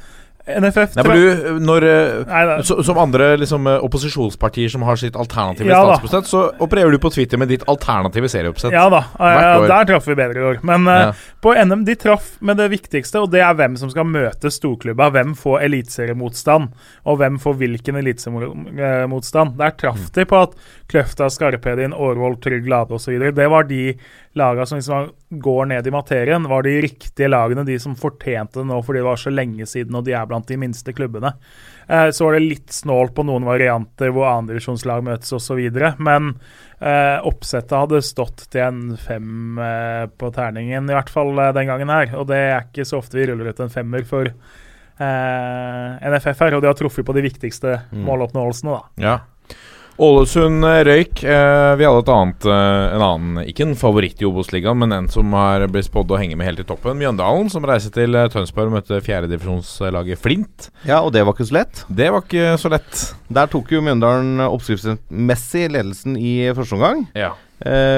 NFF Nei, du, når eh, Nei, så, Som andre liksom, eh, opposisjonspartier som har sitt alternative Ja statsbudsjett, så opererer du på Twitter med ditt alternative serieoppsett. Ja da, eh, der traff vi bedre i år. Men ja. uh, på NM de traff med det viktigste, og det er hvem som skal møte storklubba. Hvem får eliteseriemotstand, og hvem får hvilken eliteseriemotstand. Der traff de på at Kløfta, Skarpedin, Årvoll, Trygg Lade osv. Det var de lagene som liksom går ned i materien, var de riktige lagene, de som fortjente det nå fordi det var så lenge siden og de er blant de minste klubbene. Eh, så var det litt snålt på noen varianter hvor andredivisjonslag møtes osv. Men eh, oppsettet hadde stått til en fem eh, på terningen, i hvert fall eh, den gangen her. Og det er ikke så ofte vi ruller ut en femmer for eh, NFF her, og de har truffet på de viktigste måloppnåelsene, da. Ja. Ålesund eh, røyk. Eh, vi hadde et annet, eh, en annen, ikke en favoritt i Obos-ligaen, men en som har blitt spådd å henge med helt i toppen. Mjøndalen, som reiser til Tønsberg og møtte fjerdedivisjonslaget Flint. Ja, og det var ikke så lett. Det var ikke så lett. Der tok jo Mjøndalen oppskriftsmessig ledelsen i første omgang. Ja.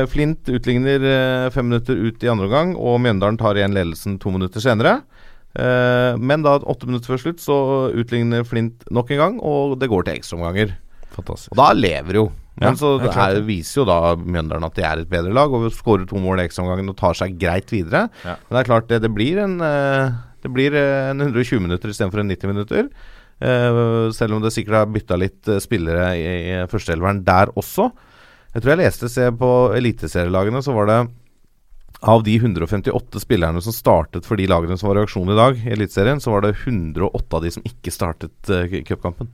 Flint utligner fem minutter ut i andre omgang, og Mjøndalen tar igjen ledelsen to minutter senere. Men da åtte minutter før slutt så utligner Flint nok en gang, og det går til ekstraomganger. Fantastisk. Og da lever jo. Men Ja, så det er er, viser jo da Mjøndalen at de er et bedre lag, og skårer to mål i ekstraomgangen og tar seg greit videre. Ja. Men det er klart, det, det blir en eh, Det blir eh, en 120 minutter istedenfor en 90 minutter. Eh, selv om det sikkert har bytta litt spillere i, i førsteelveren der også. Jeg tror jeg leste se på eliteserielagene, så var det av de 158 spillerne som startet for de lagene som var i aksjon i dag, i Eliteserien, så var det 108 av de som ikke startet uh, cupkampen.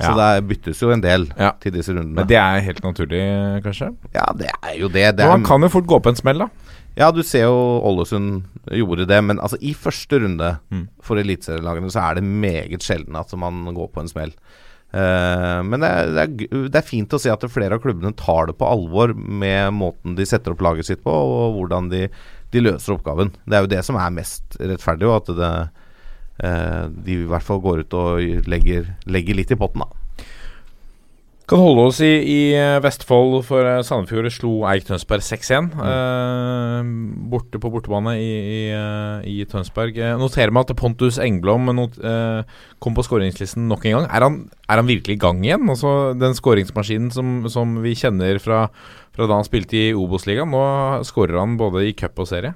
Så det byttes jo en del til disse rundene. Men det er helt naturlig, kanskje? ja, det er jo det. det er, man kan jo fort gå på en smell, da. ja, du ser jo Ålesund gjorde det, men altså i første runde Mm. for eliteserielagene så er det meget sjelden at man går på en smell. Uh, men det er, det, er, det er fint å se at flere av klubbene tar det på alvor med måten de setter opp laget sitt på, og hvordan de, de løser oppgaven. Det er jo det som er mest rettferdig, og at det, de i hvert fall går ut og legger, legger litt i potten, da. Kan holde oss i, i eh, Vestfold, for eh, Sandefjord slo Eik Tønsberg 6-1. Eh, borte på bortebane i, i, eh, i Tønsberg. Eh, noterer meg at Pontus Engblom not, eh, kom på skåringslisten nok en gang. Er han, er han virkelig i gang igjen? Altså Den skåringsmaskinen som, som vi kjenner fra, fra da han spilte i Obos-ligaen. Nå skårer han både i cup og serie.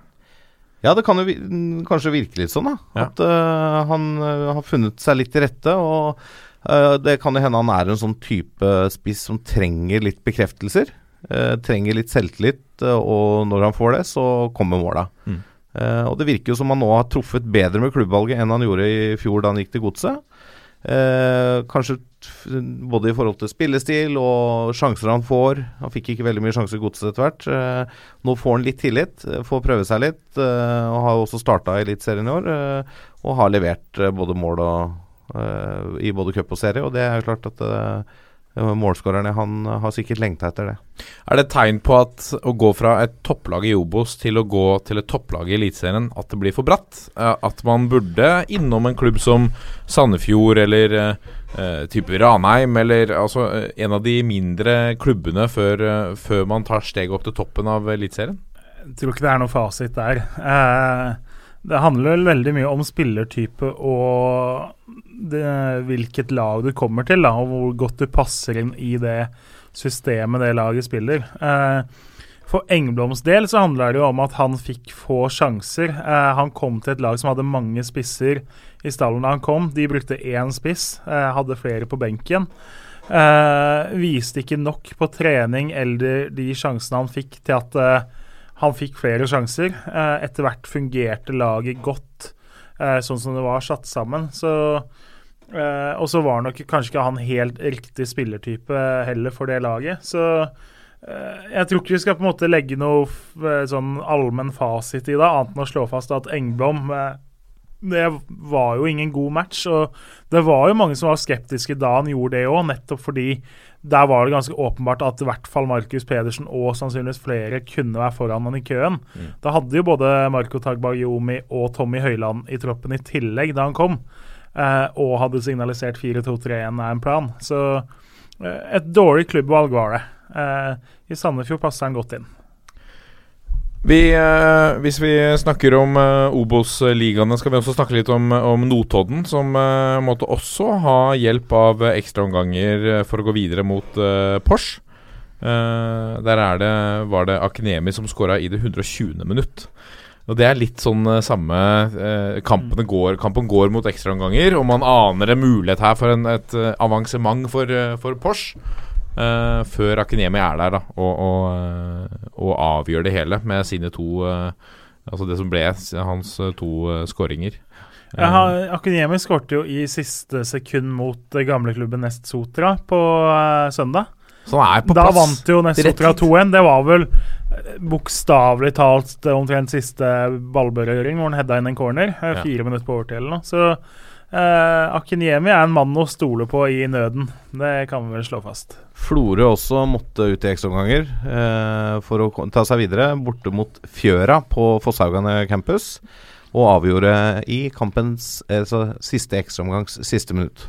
Ja, det kan jo mm, kanskje virke litt sånn, da. Ja. At uh, han øh, har funnet seg litt til rette. Og uh, det kan jo hende han er en sånn type spiss som trenger litt bekreftelser. Uh, trenger litt selvtillit, og når han får det, så kommer måla. Mm. Eh, og det virker jo som han nå har truffet bedre med klubbvalget enn han gjorde i fjor da han gikk til Godset. Eh, kanskje både i forhold til spillestil og sjanser han får. Han fikk ikke veldig mye sjanser i Godset etter hvert. Eh, nå får han litt tillit, eh, får prøve seg litt. og har også starta Eliteserien i år. og har levert både mål og i både cup og serie. Og det er jo klart at målskårerne han har sikkert lengta etter det. Er det et tegn på at å gå fra et topplag i Obos til å gå til et topplag i Eliteserien, at det blir for bratt? Eh, At man burde innom en klubb som Sandefjord eller eh, eh, type Ranheim, eller altså eh, en av de mindre klubbene før, før man tar steget opp til toppen av Eliteserien? Jeg tror ikke det er noe fasit der. Eh, Det handler vel veldig mye om spillertype og det, hvilket lag du kommer til, da, og hvor godt du passer inn i det systemet det laget spiller. Eh, for Engbloms del så handler det jo om at han fikk få sjanser. Eh, han kom til et lag som hadde mange spisser i stallen da han kom. De brukte én spiss, eh, hadde flere på benken. Eh, viste ikke nok på trening eller de sjansene han fikk, til at eh, han fikk flere sjanser. Eh, etter hvert fungerte laget godt, eh, sånn som det var satt sammen. Så, eh, og så var nok kanskje ikke han helt riktig spillertype heller for det laget. Så jeg tror ikke vi skal på en måte legge noe sånn allmenn fasit i det, annet enn å slå fast at Engblom det var jo ingen god match. Og det var jo mange som var skeptiske da han gjorde det òg, nettopp fordi der var det ganske åpenbart at i hvert fall Markus Pedersen og sannsynligvis flere kunne være foran han i køen. Da hadde jo både Marco Tagbayomi og Tommy Høiland i troppen i tillegg da han kom, eh, og hadde signalisert 4-2-3-1 er en plan. Så eh, et dårlig klubbvalg var det. Eh, I Sandefjord passer han godt inn. Vi, eh, hvis vi snakker om eh, Obos-ligaene, skal vi også snakke litt om, om Notodden, som eh, måtte også ha hjelp av ekstraomganger eh, for å gå videre mot eh, Porsch. Eh, der er det, var det Akenemi som skåra i det 120. minutt. Og Det er litt sånn eh, samme eh, går, Kampen går mot ekstraomganger, og man aner en mulighet her for en, et avansement for, for Porsche. Eh, før Akenemi er der da og, og, eh, og avgjør det hele med sine to uh, Altså det som ble hans to uh, skåringer. Han- Akademi skårte jo i siste sekund mot gamleklubben Nest Sotra på søndag. Så han er på Da plass. vant jo Nest Sotra 2-1. Det var vel bokstavelig talt omtrent siste ballberøring, hvor han hedda inn en corner. Fire Ja. Minutter på overtid eller noe. Så eh, Akinyemi er en mann å stole på i nøden. Det kan vi vel slå fast. Florø også måtte ut i ekstraomganger eh, for å ta seg videre, borte mot Fjøra på Fosshaugane campus. Og avgjorde i kampens altså, siste ekstraomgangs siste minutt.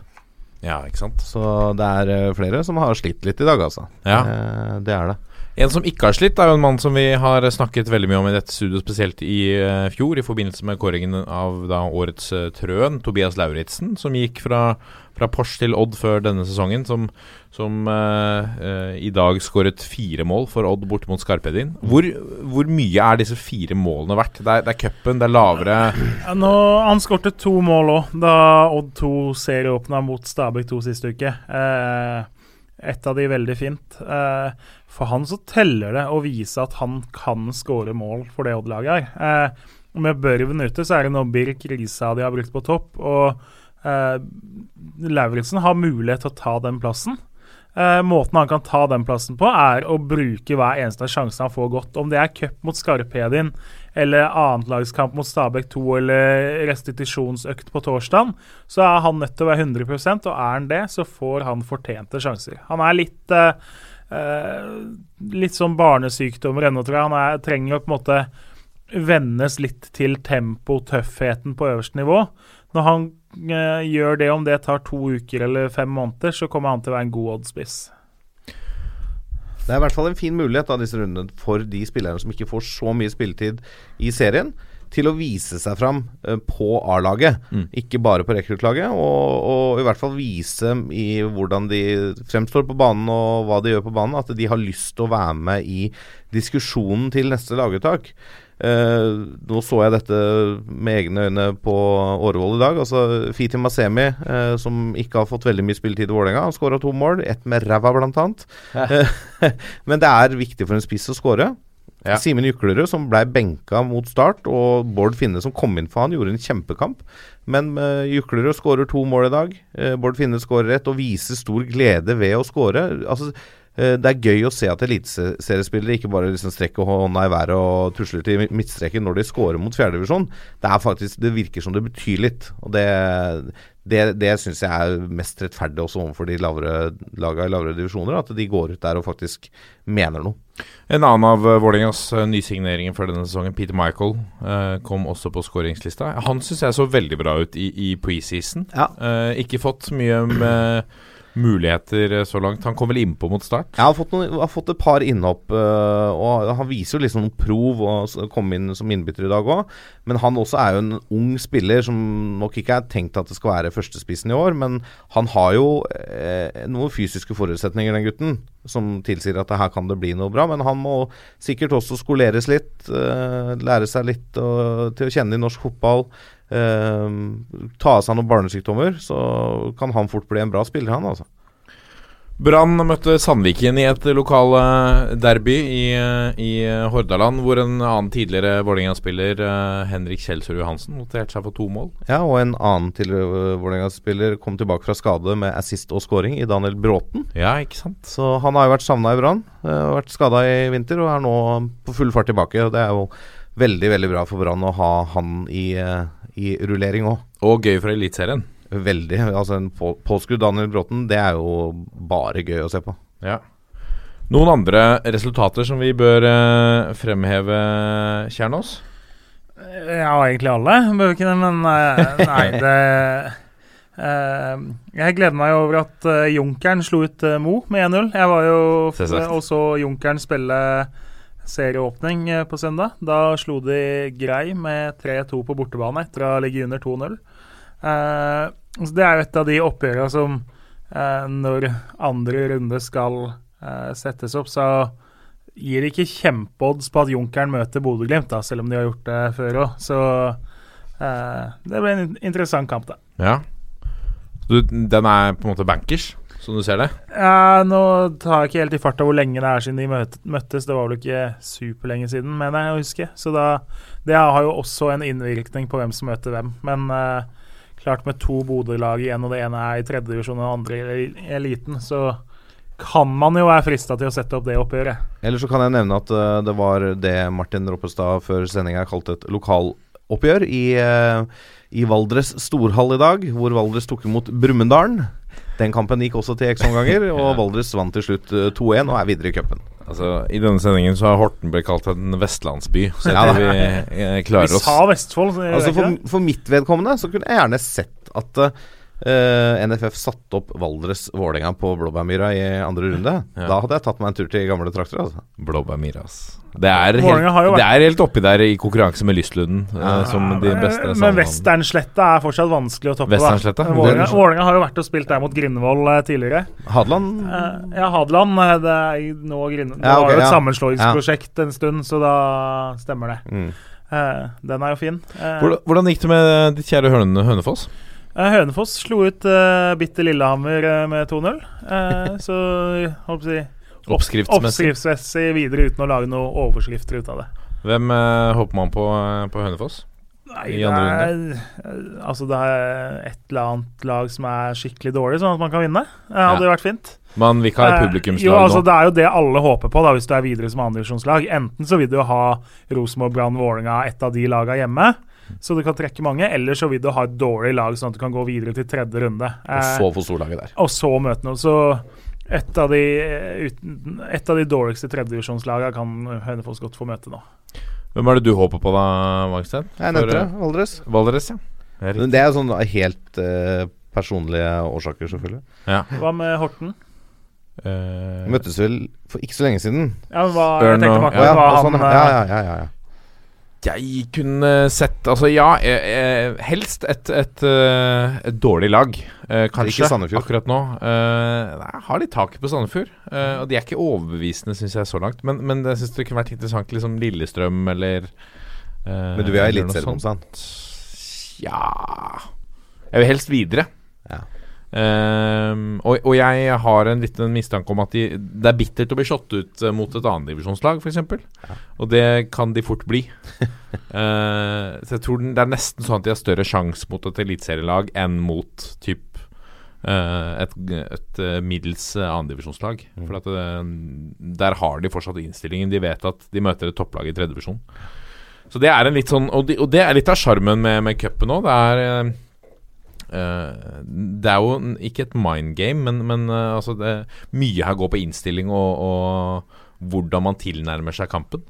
Ja, ikke sant. Så det er flere som har slitt litt i dag, altså. Ja. Eh, det er det. En som ikke har slitt, er jo en mann som vi har snakket veldig mye om i dette studioet, spesielt i uh, fjor, i forbindelse med kåringen av da årets uh, Trøen, Tobias Lauritzen, som gikk fra, fra Porsche til Odd før denne sesongen, som, som uh, i dag skåret fire mål for Odd bort mot Skarpedin. Hvor, hvor mye er disse fire målene verdt? Det er, det cupen, det er lavere nå, han skårte to mål òg, da Odd 2 serieåpna mot Stabæk 2 siste uke. Eh, et av de veldig fint. Eh, for han så teller det å vise at han kan skåre mål for det Odd-laget her. Eh, med Børven ute så er det nå Birk Risa de har brukt på topp, og eh, Lauritzen har mulighet til å ta den plassen. Eh, måten han kan ta den plassen på, er å bruke hver eneste sjanse han får godt. Om det er cup mot Skarpedin, eller annetlagskamp mot Stabæk 2 eller restitusjonsøkt på torsdag, så er han nødt til å være 100% og er han det, så får han fortjente sjanser. Han er litt eh, litt sånn barnesykdommer ennå, tror jeg. Han er, trenger å på en måte vennes litt til tempo, tøffheten på øverste nivå. Når han eh, gjør det, om det tar to uker eller fem måneder, så kommer han til å være en god oddspiss. Det er i hvert fall en fin mulighet av disse rundene for de spillerne som ikke får så mye spilletid i serien, til å vise seg fram eh, på A-laget, ikke bare på rekruttlaget. Og, og i hvert fall vise i hvordan de fremstår på banen og hva de gjør på banen, at de har lyst til å være med i diskusjonen til neste laguttak. Eh, nå så jeg dette med egne øyne på Årvoll i dag. Altså Fiti Masemi, eh, som ikke har fått veldig mye spilletid i Vålerenga, han skåra to mål. Ett med ræva, blant annet. Eh, Men det er viktig for en spiss å skåre. Ja. Simen Juklerud, som ble benka mot start, og Bård Finne, som kom inn for han, gjorde en kjempekamp. Men uh, Juklerud skårer to mål i dag. Uh, Bård Finne skårer ett, og viser stor glede ved å skåre. Altså, det er gøy å se at eliteseriespillere ikke bare liksom strekker hånda i været og tusler til midtstreken når de scorer mot fjerdedivisjon. Det er faktisk, det virker som det betyr litt. Og det, det, det syns jeg er mest rettferdig også overfor de lavere lagene i lavere divisjoner. At de går ut der og faktisk mener noe. En annen av uh, Vålerengas uh, nysigneringer for denne sesongen, Peter Michael, kom også på skåringslista. Han syns jeg så veldig bra ut i, i preseason. Ja. Ikke fått mye med muligheter eh, så langt. Han kom vel innpå mot start? Jeg har fått, noen, har fått et par innhopp, øh, og han viser jo liksom noen prov og kom inn som innbytter i dag òg. Men han også er jo en ung spiller som nok ikke er tenkt at det skal være førstespissen i år. Men han har jo eh, noen fysiske forutsetninger, den gutten, som tilsier at her kan det bli noe bra. Men han må sikkert også skoleres litt, eh, lære seg litt og, til å kjenne i norsk fotball. Eh, ta av seg noen barnesykdommer, så kan han fort bli en bra spiller, han altså. Brann møtte Sandviken i et lokal eh, derby i, eh, i eh, Hordaland, hvor en annen tidligere Vålerenga-spiller, Henrik Kjelsrud Johansen, noterte seg for to mål. Ja, og en annen tidligere Vålerenga-spiller kom tilbake fra skade med assist og scoring i Daniel Bråten. Ja, ikke sant? Så han har jo vært savna i Brann, vært skada i vinter og er nå på full fart tilbake. Og Det er jo veldig veldig bra for Brann å ha han i, i rullering òg. Og gøy for Eliteserien. Veldig. Altså En på, påskrudd Daniel Bråten, det er jo bare gøy å se på. Ja. Noen andre resultater som vi bør eh, fremheve, Kjernås? Ja, egentlig alle. Bør ikke det, men eh, nei, det eh, Jeg gleder meg over at eh, Junkeren slo ut eh, Mo med 1-0. Jeg var jo og så Junkeren spille serieåpning eh, på søndag. Da slo de Grei med 3-2 på bortebane etter å ligge under 2-0. Eh, så det er jo et av de oppgjørene som eh, når andre runde skal eh, settes opp, så gir det ikke kjempeodds på at Junkeren møter Bodø-Glimt, selv om de har gjort det før òg. Så eh, det blir en interessant kamp, da. Ja. Du, den er på en måte bankers, som du ser det? Ja, nå tar jeg ikke helt i farta hvor lenge det er siden de møttes. Det var vel ikke superlenge siden, mener jeg å huske. Så da, det har jo også en innvirkning på hvem som møter hvem. Men eh, klart med to Bodø-lag igjen, og det ene er i tredje divisjon og det andre i eliten, så kan man jo være frista til å sette opp det oppgjøret. Eller så kan jeg nevne at uh, det var det Martin Roppestad før sendinga kalte et lokaloppgjør i, uh, i Valdres storhall i dag, hvor Valdres tok imot Brumunddal. Den kampen gikk også til ekstraomganger, og Valdres vant til slutt eh, 2-1 og er videre i cupen. Altså, I denne sendingen så har Horten blitt kalt en vestlandsby, så Ja, vi eh, klarer Vi sa Vestfold. Altså for, for mitt vedkommende så kunne jeg gjerne sett at eh, NFF satte opp Valdres-Vålerenga på Blåbærmyra i andre runde. Ja. Da hadde jeg tatt meg en tur til gamle trakter. Altså. Blåbærmyra, ass. Det er, helt, vært- det er helt oppi der i konkurranse med Lystlunden, eh, som de beste Men sammenheng. Westernsletta er fortsatt vanskelig å toppe. Vålerenga har jo vært og spilt der mot Grindvoll eh, tidligere. Hadeland Uh, ja, Hadeland. Det er nå Grind... Det Ja, okay, var jo et ja. sammenslåingsprosjekt en stund, så da stemmer det. mm. Eh, den er jo fin. Hvordan, hvordan gikk det med ditt kjære Høne, Hønefoss? Eh, Hønefoss slo ut uh, bitte Lillehammer eh, med 2-0. Uh, så håper jeg, opp, Oppskriftsmessig. Oppskriftsmessig videre uten å lage noen overskrifter ut av det. Hvem håper man på på Hønefoss? Nei, det er, altså det er et eller annet lag som er skikkelig dårlig, sånn at man kan vinne. Det hadde Ja. vært fint. Men vi kan ha et Eh, jo, altså nå. Det er jo det alle håper på da hvis du er videre som andredivisjonslag. Enten så vil du ha Rosenborg, Brann, Vålerenga, et av de lagene hjemme, så du kan trekke mange, eller så vil du ha et dårlig lag, sånn at du kan gå videre til tredje runde. Og Eh, så få storlaget der. og så møte noe. Så et av de, eh, uten, et av de dårligste tredjedivisjonslagene kan Hønefoss godt få møte nå. Hvem er det du håper på da, Magstein? Jeg nevnte det. eh, Valdres. Valdres, ja. Det er Men det er jo sånn helt uh, personlige årsaker, selvfølgelig. Hva med Horten? Uh, Møttes vel for ikke så lenge siden. Ja, men hva, Ørn jeg tenkte og- ja, og han sånn, ja, ja, ja, ja, ja. Jeg kunne sett Altså, ja, eh, eh, helst et, et, eh, et dårlig lag. Eh, kanskje akkurat nå. Eh, nei, jeg har litt taket på Sandefjord. Eh, og de er ikke overbevisende, syns jeg, så langt. Men, men jeg syns det kunne vært interessant liksom Lillestrøm eller Men du vil ha sant? Ja Jeg vil helst videre. Ja. Ehm, og, og jeg har en liten mistanke om at de, det er bittert å bli slått ut eh, mot et annendivisjonslag, f.eks. Ja. Og det kan de fort bli. uh, så jeg tror den, det er nesten sånn at de har større sjanse mot et eliteserielag enn mot typ uh, et, et middels uh, annendivisjonslag. Mm. For at eh, der har de fortsatt innstillingen. De vet at de møter et topplag i tredjedivisjon. Så det er en litt sånn Og, de, og det er litt av sjarmen med, med cupen òg. Det er eh, eh, Det er jo ikke et mind game, men, men uh, altså det, mye her går på innstilling og, og hvordan man tilnærmer seg kampen.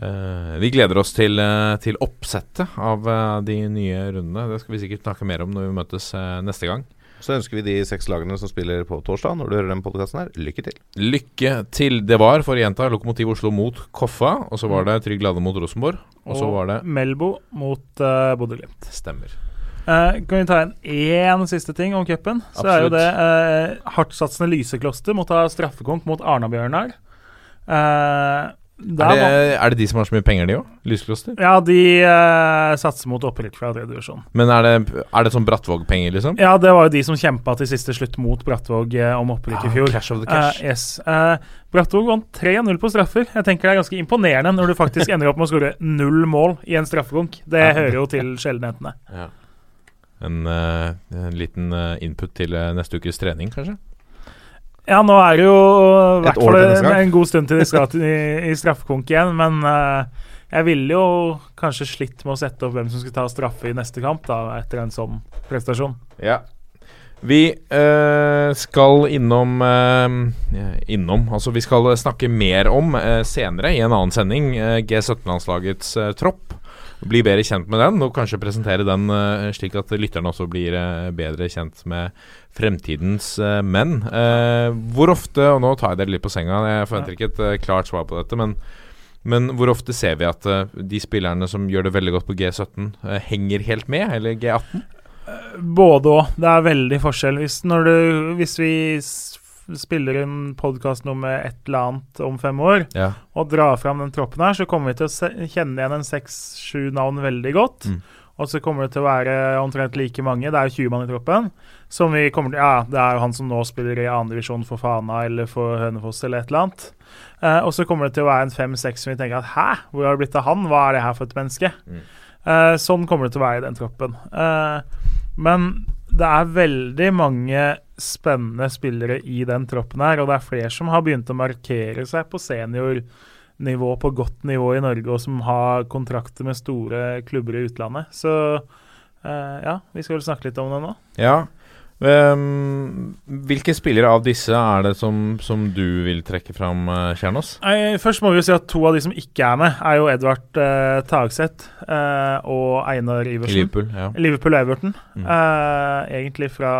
Eh, vi gleder oss til, til oppsettet av de nye rundene. Det skal vi sikkert snakke mer om når vi møtes neste gang. Så ønsker vi de seks lagene som spiller på torsdag, når du hører den podkasten her, lykke til. Lykke til. Det var, for å gjenta, Lokomotiv Oslo mot Koffa. Og så var det Trygg Lade mot Rosenborg. Og så var det Melbo mot uh, Bodø-Glimt. Stemmer. Eh, kan vi ta en én siste ting om cupen? Så er jo det uh, hardtsatsende Lysekloster må ta straffekonk mot Arna-Bjørnar. Uh, Er det, er det de som har så mye penger, de òg? Lyskloster? Ja, de uh, satser mot opprykk fra tredje divisjon. Men er det, er det sånn Brattvåg-penger, liksom? Ja, det var jo de som kjempa til siste slutt mot Brattvåg uh, om opprykk i fjor. Ah, Cash of the cash. Uh, yes. Eh, Brattvåg vant 3-0 på straffer. Jeg tenker det er ganske imponerende når du faktisk ender opp med å skåre null mål i en straffekonk. Det hører jo til sjeldenhetene. En, eh, en liten eh, input til eh, neste ukes trening, kanskje? Ja, nå er det jo i hvert fall en, en god stund til de skal til, i, i straffekonk igjen, men uh, jeg ville jo kanskje slitt med å sette opp hvem som skulle ta straffe i neste kamp, da, etter en sånn prestasjon. Ja. Vi uh, skal innom uh, Innom Altså, vi skal snakke mer om senere i en annen sending eh, G17-landslagets eh, tropp. Bli bedre kjent med den, og kanskje presentere den eh, slik at lytterne også blir eh, bedre kjent med fremtidens eh, menn. Hvor ofte, og nå tar jeg dere litt på senga, jeg forventer ikke et klart svar på dette, men men hvor ofte ser vi at de spillerne som gjør det veldig godt på G17, eh, henger helt med, eller G18? Både òg. Det er veldig forskjell. Hvis, du, hvis vi spiller en podkast nummer et eller annet om fem år, Ja. og drar fram den troppen her, så kommer vi til å kjenne igjen en seks-sju navn veldig godt. Mm. Og så kommer det til å være omtrent like mange, det er jo 20 mann i troppen, som vi kommer til Ja, det er jo han som nå spiller i andredivisjon for Fana eller for Hønefoss eller et eller annet. Eh, og så kommer det til å være en fem-seks som vi tenker at hæ, hvor har det blitt av han? Hva er det her for et menneske? Mm. Eh, sånn kommer det til å være i den troppen. Eh, men det er veldig mange spennende spillere i den troppen her, og det er flere som har begynt å markere seg på seniornivå, på godt nivå i Norge, og som har kontrakter med store klubber i utlandet. Så eh, ja, vi skal vel snakke litt om det nå. Ja. Ehm, hvilke spillere av disse er det som, som du vil trekke fram, uh, Kjernås? Først må vi jo si at to av de som ikke er med, er jo Edvard eh, Tagseth eh, og Einar Iversen. Liverpool? Ja. Liverpool og Everton. Mm. Eh, egentlig fra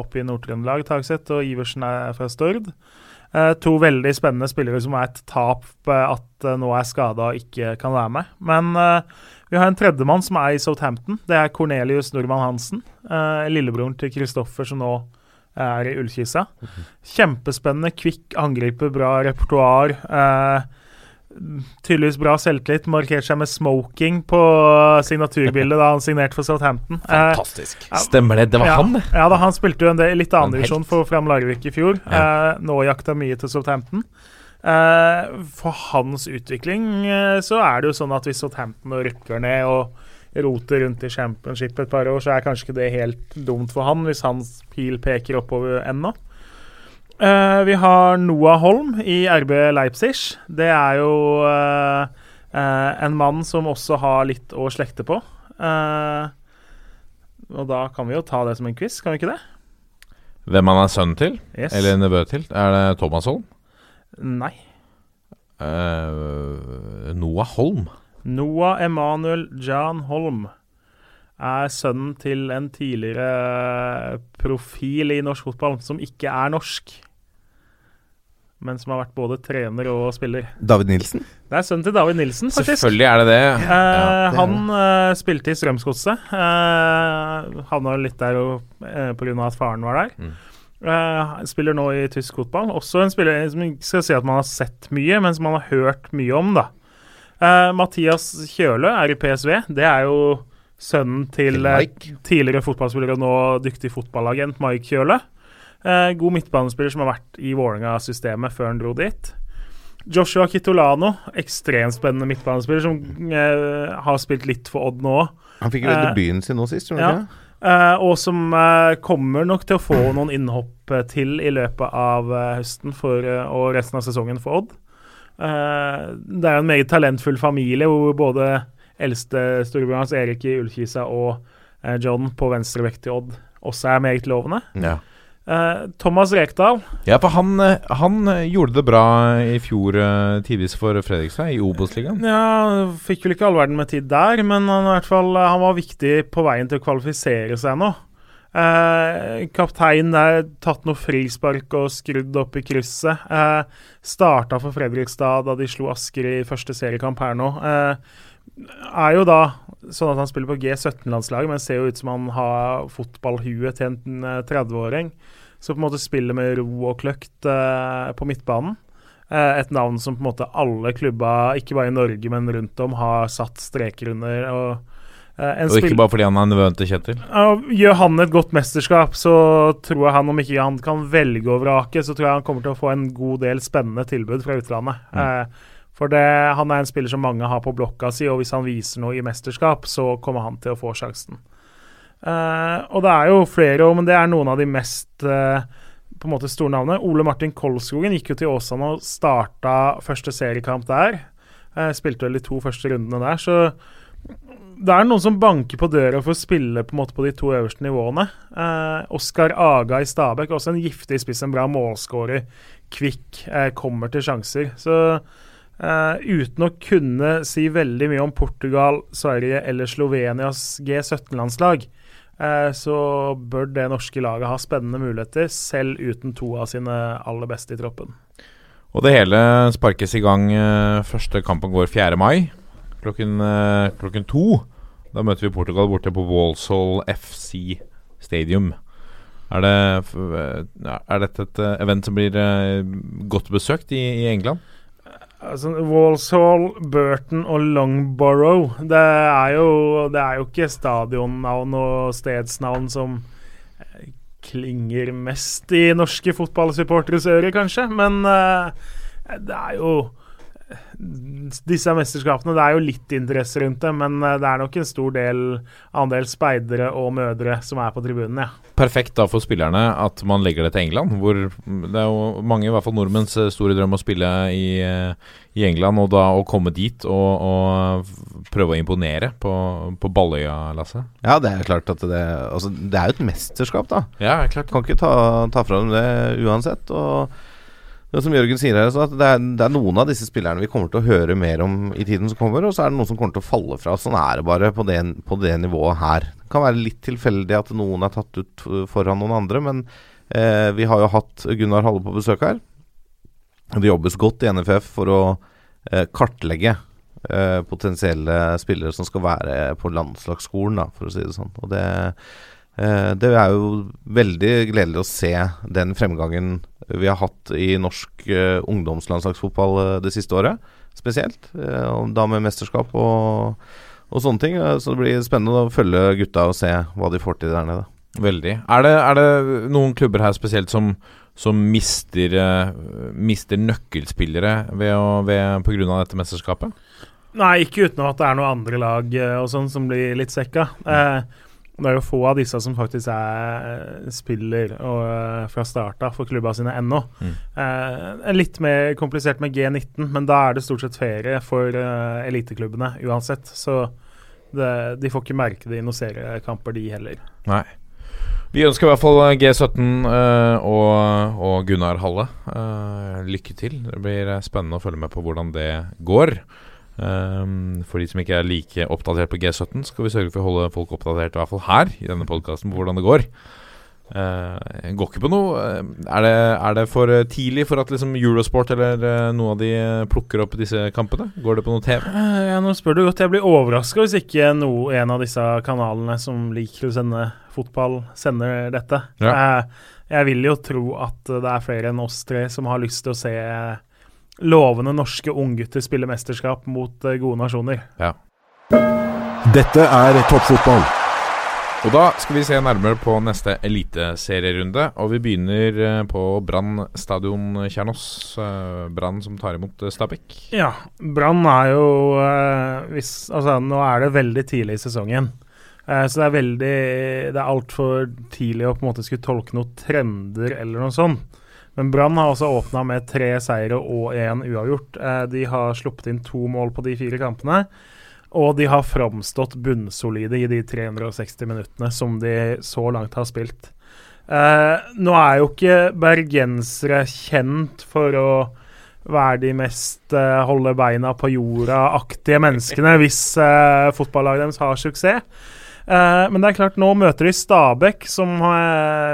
oppe i Nord-Trøndelag, Tagseth, og Iversen er fra Stord. Eh, to veldig spennende spillere som er et tap eh, at eh, nå er skada og ikke kan være med. Men eh, vi har en tredjemann som er i Southampton. Det er Cornelius Normann Hansen. eh, lillebroren til Kristoffer som nå er i Ullkisa. Kjempespennende, kvikk angriper, bra repertoar. Eh, tydeligvis bra selvtillit. Markerte seg med smoking på signaturbildet da han signerte for Southampton. Eh, Fantastisk. Stemmer det? Det var ja, han, det! Ja, da, han spilte jo en del litt annen divisjon for Fram Larvik i fjor. Eh, nå jakta mye til Southampton. Eh, for hans utvikling eh, så er det jo sånn at hvis Southampton rykker ned og roter rundt i championship et par år, så er kanskje ikke det helt dumt for han, hvis hans pil peker oppover ennå. Eh, vi har Noah Holm i RB Leipzig. Det er jo en mann som også har litt å slekte på. Og da kan vi jo ta det som en quiz, kan vi ikke det? Hvem han er sønn til? Yes. Eller nevø til? Er det Thomas Holm? Nei. Uh, Noah Holm? Noah Emanuel Jan Holm er sønnen til en tidligere profil i norsk fotball som ikke er norsk, men som har vært både trener og spiller. David Nilsen? Det er sønnen til David Nilsen, faktisk. Selvfølgelig er det det. Eh, er han eh, spilte i Strømsgodset. Eh, Havna litt der eh, av at faren var der. Mm. Eh, spiller nå i tysk fotball. Også en spiller som ikke skal si at man har sett mye, men som man har hørt mye om, da. Uh, Mathias Kjølø er i PSV. Det er jo sønnen til, eh, tidligere fotballspiller og nå dyktig fotballagent Mike Kjølø. Eh, god midtbanespiller som har vært i Vålerenga-systemet før han dro dit. Joshua Kitolano, ekstremt spennende midtbanespiller som har spilt litt for Odd nå. Han fikk jo debuten sin nå sist, gjorde ja. ikke? Eh, og som eh, kommer nok til å få noen innhopp eh, til i løpet av høsten for, og resten av sesongen for Odd. Det er en meget talentfull familie hvor både eldste storebroren hans Erik i Ullkisa og John på venstrevekt i Odd også er meget lovende. Ja. Eh, Thomas Rekdal Ja, for han, eh, han eh, gjorde det bra i fjor tidvis for Fredrikstad, i Obos-ligaen. Ja, fikk vel ikke all verden med tid der, men han, i hvert fall, han var viktig på veien til å kvalifisere seg nå. Eh, kapteinen der, tatt noe frispark og skrudd opp i krysset. Eh, starta for Fredrikstad da de slo Asker i første seriekamp her nå. Eh, er jo da sånn at han spiller på G17-landslaget, men ser jo ut som han har fotballhuet til en eh, 30-åring. Så på en måte spiller med ro og kløkt eh, på midtbanen. Eh, et navn som på en måte alle klubba, ikke bare i Norge, men rundt om, har satt streker under. og eh, en Og ikke bare fordi han er nevøen til Kjetil. ja, Gjør han et godt mesterskap, så tror jeg han, om ikke han kan velge og vrake, så tror jeg han kommer til å få en god del spennende tilbud fra utlandet. Eh, for det, han er en spiller som mange har på blokka si, og hvis han viser noe i mesterskap, så kommer han til å få sjansen. Eh, og det er jo flere, men det er noen av de mest uh, på en måte store navnene. Ole Martin Kolskogen gikk jo til Åsane og starta første seriekamp der. Uh, spilte vel de to første rundene der, så det er noen som banker på døra for å spille på en måte på de to øverste nivåene. Oskar Aga i Stabæk, også en giftig spiss, en bra målskårer. Kvikk, kommer til sjanser. Så Uh, uten å kunne si veldig mye om Portugal, Sverige eller Slovenias G17-landslag, eh, så bør det norske laget ha spennende muligheter, selv uten to av sine aller beste i troppen. Og det hele sparkes i gang. eh, Første kampen går 4. mai klokken, eh, klokken to. Da møter vi Portugal borte på Walsall FC Stadium. Er, det, eh, er dette et eh, event som blir eh, godt besøkt i, i England? Altså, Walshall, Burton og Longborough det er, jo, det er jo ikke stadionnavn og stedsnavn som eh, klinger mest i norske fotballsupporteres ører, kanskje. Men uh, det er jo disse mesterskapene, det er jo litt interesse rundt det, men eh, det er nok en stor del andel speidere og mødre som er på tribunen, ja. Perfekt da for spillerne at man legger det til England, hvor det er jo mange, i hvert fall nordmenns eh, store drøm å spille i, eh, i England, og da å komme dit og, og prøve å imponere på, på Balløya, Lasse. Ja, det er klart at det Altså, det er jo et mesterskap, da. Ja, klart. Kan ikke ta, ta fra dem det uansett. Og det som Jørgen sier her, det er, det er noen av disse spillerne vi kommer til å høre mer om i tiden som kommer, og så er det noen som kommer til å falle fra. Sånn er det bare på det, på det nivået her. Det kan være litt tilfeldig at noen er tatt ut foran noen andre, men eh, vi har jo hatt Gunnar Halle på besøk her. Det jobbes godt i NFF for å eh, kartlegge eh, potensielle spillere som skal være på landslagsskolen, da, for å si det sånn. Og det, det er jo veldig gledelig å se den fremgangen vi har hatt i norsk eh, ungdomslandslagsfotball eh, det siste året, spesielt. Eh, da med mesterskap og, og sånne ting. Eh, Så det blir spennende å følge gutta og se hva de får til der nede. Veldig. Er det, er det noen klubber her spesielt som, som mister, eh, mister nøkkelspillere ved å, ved, på grunn av dette mesterskapet? Nei, ikke uten at det er noen andre lag eh, og sånn som blir litt svekka. Eh, det er jo få av disse som faktisk er eh, spiller og, eh, fra start for klubba sine ennå. Mm. Eh, litt mer komplisert med G19, men da er det stort sett ferie for eh, eliteklubbene uansett. Så det, de får ikke merke det i noen seriekamper, de heller. Nei. Vi ønsker i hvert fall G17 eh, og, og Gunnar Halle eh, lykke til. Det blir eh, spennende å følge med på hvordan det går. Um, for de som ikke er like oppdatert på G17, skal vi sørge for å holde folk oppdatert, i hvert fall her i denne podkasten, på hvordan det går. Uh, går ikke på noe eh, er, det, er det for eh, tidlig for at liksom Eurosport eller uh, noen av de plukker opp disse kampene? Går det på noe TV? Uh, ja, nå spør du godt. Jeg blir overraska hvis ikke noe, en av disse kanalene som liker å sende fotball, sender dette. Eh, jeg vil jo tro at det er flere enn oss tre som har lyst til å se lovende norske unggutter spille mesterskap mot eh, gode nasjoner. Ja. Dette er toppfotball. Og da skal vi se nærmere på neste eliteserierunde. Og vi begynner eh, på Brann stadion Kjernås. Eh, Brann som tar imot Stabæk. Ja, Brann er jo hvis, Altså, nå er det veldig tidlig i sesongen. Så det er veldig Det er altfor tidlig å på en måte skulle tolke noen trender eller noe sånt. Men Brann har også åpna med tre seire og én uavgjort. Eh, de har sluppet inn to mål på de fire kampene. Og de har framstått bunnsolide i de 360 minuttene som de så langt har spilt. Eh, nå er jo ikke bergensere kjent for å være de mest eh, holde beina på jorda-aktige menneskene hvis uh, fotballaget deres har suksess. Eh, men det er klart, nå møter de Stabæk, som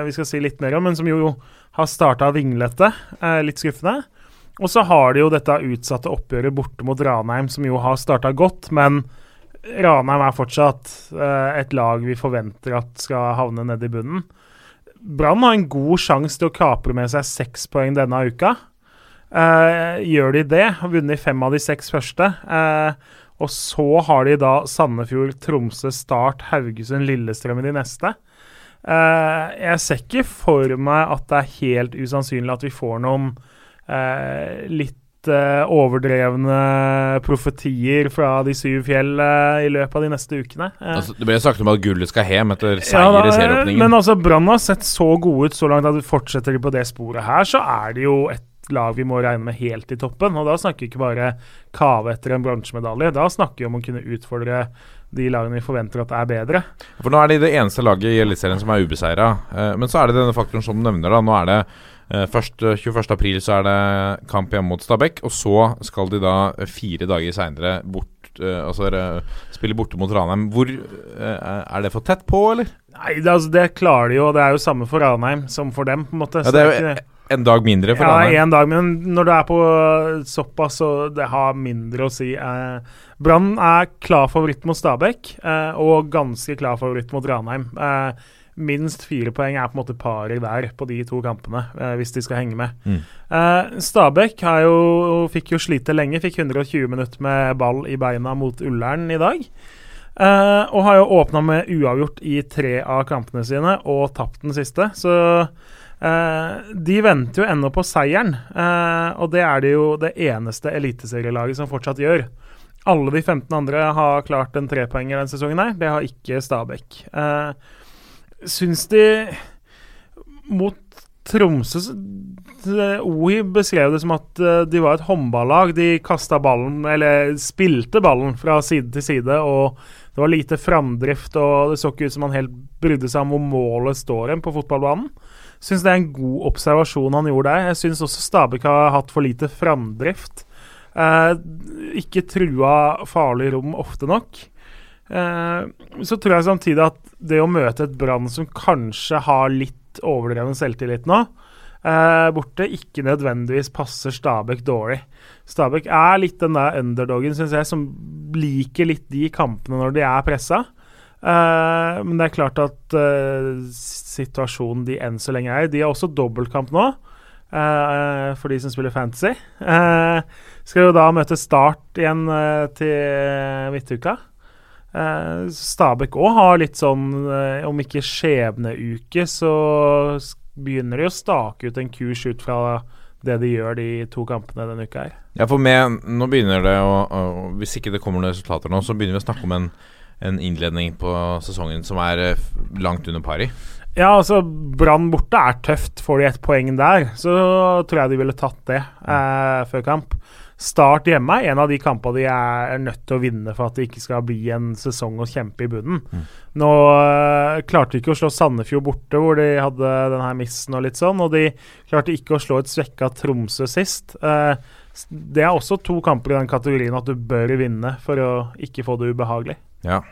vi skal si litt mer om, men som jo har starta vinglete. Eh, litt skuffende. Og så har de jo dette utsatte oppgjøret borte mot Ranheim, som jo har starta godt, men Ranheim er fortsatt eh, et lag vi forventer at skal havne nede i bunnen. Brann har en god sjanse til å kapre med seg seks poeng denne uka. Eh, gjør de det, har vunnet fem av de seks første. Og så har de da Sandefjord, Tromsø, Start, Haugesund, Lillestrøm i de neste. Eh, jeg ser ikke for meg at det er helt usannsynlig at vi får noen uh, litt uh, overdrevne profetier fra de syv fjell i løpet av de neste ukene. Altså, det ble sagt om at gullet skal hjem etter ja, seier da, i serieåpningen. Men altså, Brann har sett så gode ut så langt at fortsetter de på det sporet her, så er det jo et lag vi må regne med helt i toppen. Og da snakker vi ikke bare kave etter en bronsemedalje. Da snakker vi om å kunne utfordre de lagene vi forventer at er bedre. For nå er de det eneste laget i Eliteserien som er ubeseira. Eh, men så er det denne faktoren som du nevner. da Nå er det eh, først eh, 21. april så er det kamp hjemme mot Stabæk, og så skal de da fire dager seinere bort Altså spille borte mot Ranheim. Hvor Er det for tett på, eller? Nei, det, altså, det klarer de jo. Det er jo samme for Ranheim som for dem, på en måte. Ja, det er jo en dag mindre for ja, Ranheim. én dag, men når du er på såpass, så det har mindre å si. Eh, Brann er klar favoritt mot Stabæk, eh, og ganske klar favoritt mot Ranheim. Eh, minst fire poeng er på en måte paret der på de to kampene, eh, hvis de skal henge med. Mm. Eh, Stabæk har jo, fikk jo slite lenge, fikk 120 minutter med ball i beina mot Ullern i dag. Eh, og har jo åpna med uavgjort i tre av kampene sine, og tapt den siste. Så Eh, de venter jo ennå på seieren, eh, og det er det jo det eneste eliteserielaget som fortsatt gjør. Alle de 15 andre har klart en trepoenger denne sesongen, her. det har ikke Stabæk. Uh, Syns de mot Tromsø Ohi beskrev det som at de var et håndballag. De kasta ballen, eller spilte ballen fra side til side, og det var lite framdrift, og det så ikke ut som han helt brydde seg om hvor målet står hen på fotballbanen. Syns det er en god observasjon han gjorde der. Jeg syns også Stabæk har hatt for lite framdrift. Eh, ikke trua farlig rom ofte nok. Eh, så tror jeg samtidig at det å møte et Brann som kanskje har litt overdreven selvtillit nå, eh, borte, ikke nødvendigvis passer Stabæk dårlig. Stabæk er litt den der underdogen, syns jeg, som liker litt de kampene når de er pressa. Eh, men det er klart at uh, situasjonen de enn så lenge er i De har også dobbeltkamp nå, uh, for de som spiller fantasy. Skal jo da møte Start igjen til midtuka. Stabæk òg har litt sånn, om ikke skjebneuke, så begynner de å stake ut en kurs ut fra det de gjør de to kampene denne uka her. Ja, for med, nå begynner det å, å Hvis ikke det kommer noen resultater nå, så begynner vi å snakke om en, en innledning på sesongen som er eh, langt under pari. Ja, altså Brann borte er tøft. Får de et poeng der, så tror jeg de ville tatt det eh, før kamp. Start hjemme er en av de kampene de er, nødt til å vinne for at det ikke skal bli en sesong å kjempe i bunnen. Nå eh, klarte de ikke å slå Sandefjord borte, hvor de hadde den her missen og litt sånn. Og de klarte ikke å slå et svekka Tromsø sist. Eh, det er også to kamper i den kategorien at du bør vinne for å ikke få det ubehagelig. Ja.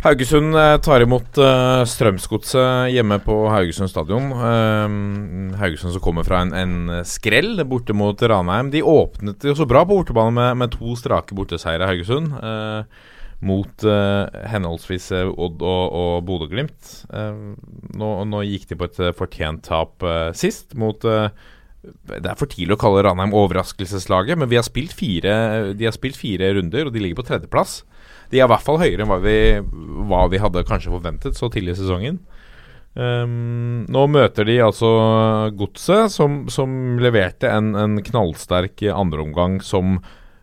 Haugesund eh, tar imot uh, Strømsgodset hjemme på Haugesund stadion. Uh, Haugesund som kommer fra en, en skrell borte mot Ranheim. De åpnet jo så bra på bortebane med, med to strake borteseiere, Haugesund. Uh, mot henholdsvis Odd og, og Bodø-Glimt. Eh, nå, nå gikk de på et fortjent tap sist mot det er for tidlig å kalle Ranheim overraskelseslaget, men har fire, de har spilt fire runder, og de ligger på tredjeplass. De er i hvert fall høyere enn hva vi, hva vi hadde kanskje forventet så tidlig i sesongen. Um, nå møter de altså Godset, som, som leverte en, en knallsterk andreomgang som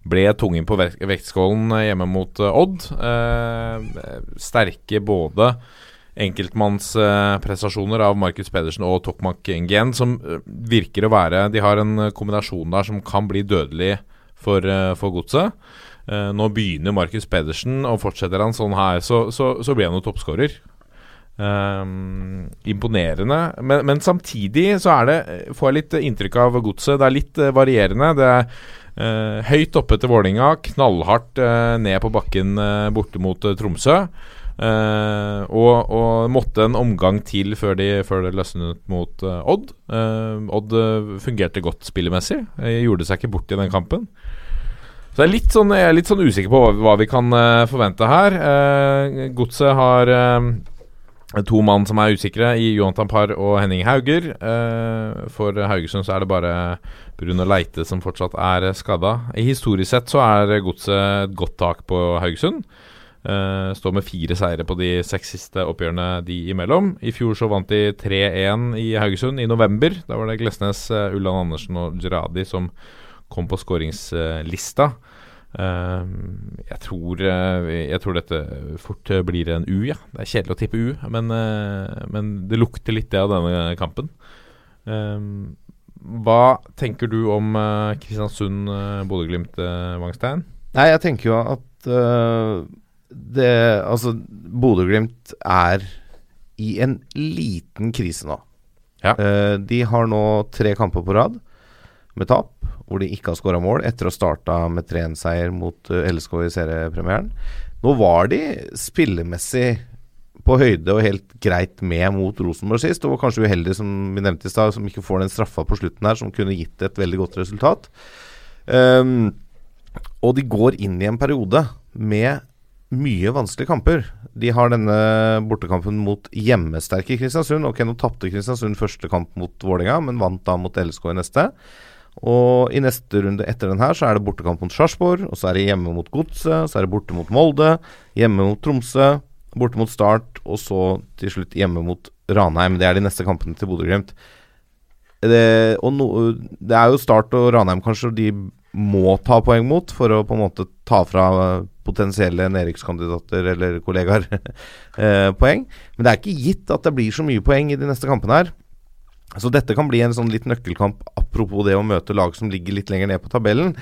ble tungen på vektskålen hjemme mot eh, Odd. Uh, sterke både enkeltmannsprestasjoner av Markus Pedersen og Tokmak Ngen, som eh, virker å være De har en eh, kombinasjon der som kan bli dødelig for, eh, for godset. Eh, nå begynner Markus Pedersen, og fortsetter han sånn her, så, så, så blir han jo toppskårer. Um, imponerende. Men, men samtidig så er det får jeg litt inntrykk av godset. Det er litt eh, varierende. Det er uh, høyt oppe til Vålinga, knallhardt uh, ned på bakken borte mot Tromsø. Og, og måtte en omgang til før, de, det løsnet mot Odd. Odd fungerte godt spillemessig. Gjorde seg ikke bort i den kampen. Så jeg er litt sånn, jeg er litt sånn usikker på hva, hva vi kan uh, forvente her. Uh, Godset har uh, to mann som er usikre, i Johan Tampar og Henning Hauger. For Haugesund så er det bare Bruno Leite som fortsatt er skada. Historisk sett så er Godset et godt tak på Haugesund. Uh, står med fire seire på de seks siste oppgjørene de imellom. I fjor så vant de 3-1 i Haugesund i november. Da var det Glesnes, uh, Ulland Andersen og Geradi som kom på skåringslista. Eh, jeg, tror, eh, jeg tror dette fort eh, blir en U, ja. Det er kjedelig å tippe U, men, eh, men det lukter litt det av denne kampen. Eh, hva tenker du om Kristiansund, Bodø-Glimt, uh, Wangstein? Nei, jeg tenker jo at det Altså, Bodø-Glimt er i en liten krise nå. Ja. De har nå tre kamper på rad med tap, hvor de ikke har skåra mål, etter å starta med 3-1-seier mot uh, LSK i seriepremieren. Nå var de spillemessig på høyde og helt greit med mot Rosenborg sist, og var kanskje uheldig, som vi nevnte i stad, som ikke får den straffa på slutten her, som kunne gitt et veldig godt resultat. Um, og de går inn i en periode med mye vanskelige kamper. De har denne bortekampen mot hjemmesterke Kristiansund. Ok, nå tapte Kristiansund første kamp mot Vålerenga, men vant da mot LSK i neste. Og i neste runde etter den her så er det bortekamp mot Sarpsborg, og så er det hjemme mot Godset, så er det borte mot Molde, hjemme mot Tromsø, borte mot Start, og så til slutt hjemme mot Ranheim. Det er de neste kampene til Bodø-Glimt. Det, no, det er jo Start og Ranheim kanskje de må ta poeng mot for å på en måte ta fra potensielle nedrykkskandidater eller kollegaer eh, poeng. Men det er ikke gitt at det blir så mye poeng i de neste kampene her. Så dette kan bli en sånn litt nøkkelkamp apropos det å møte lag som ligger litt lenger ned på tabellen.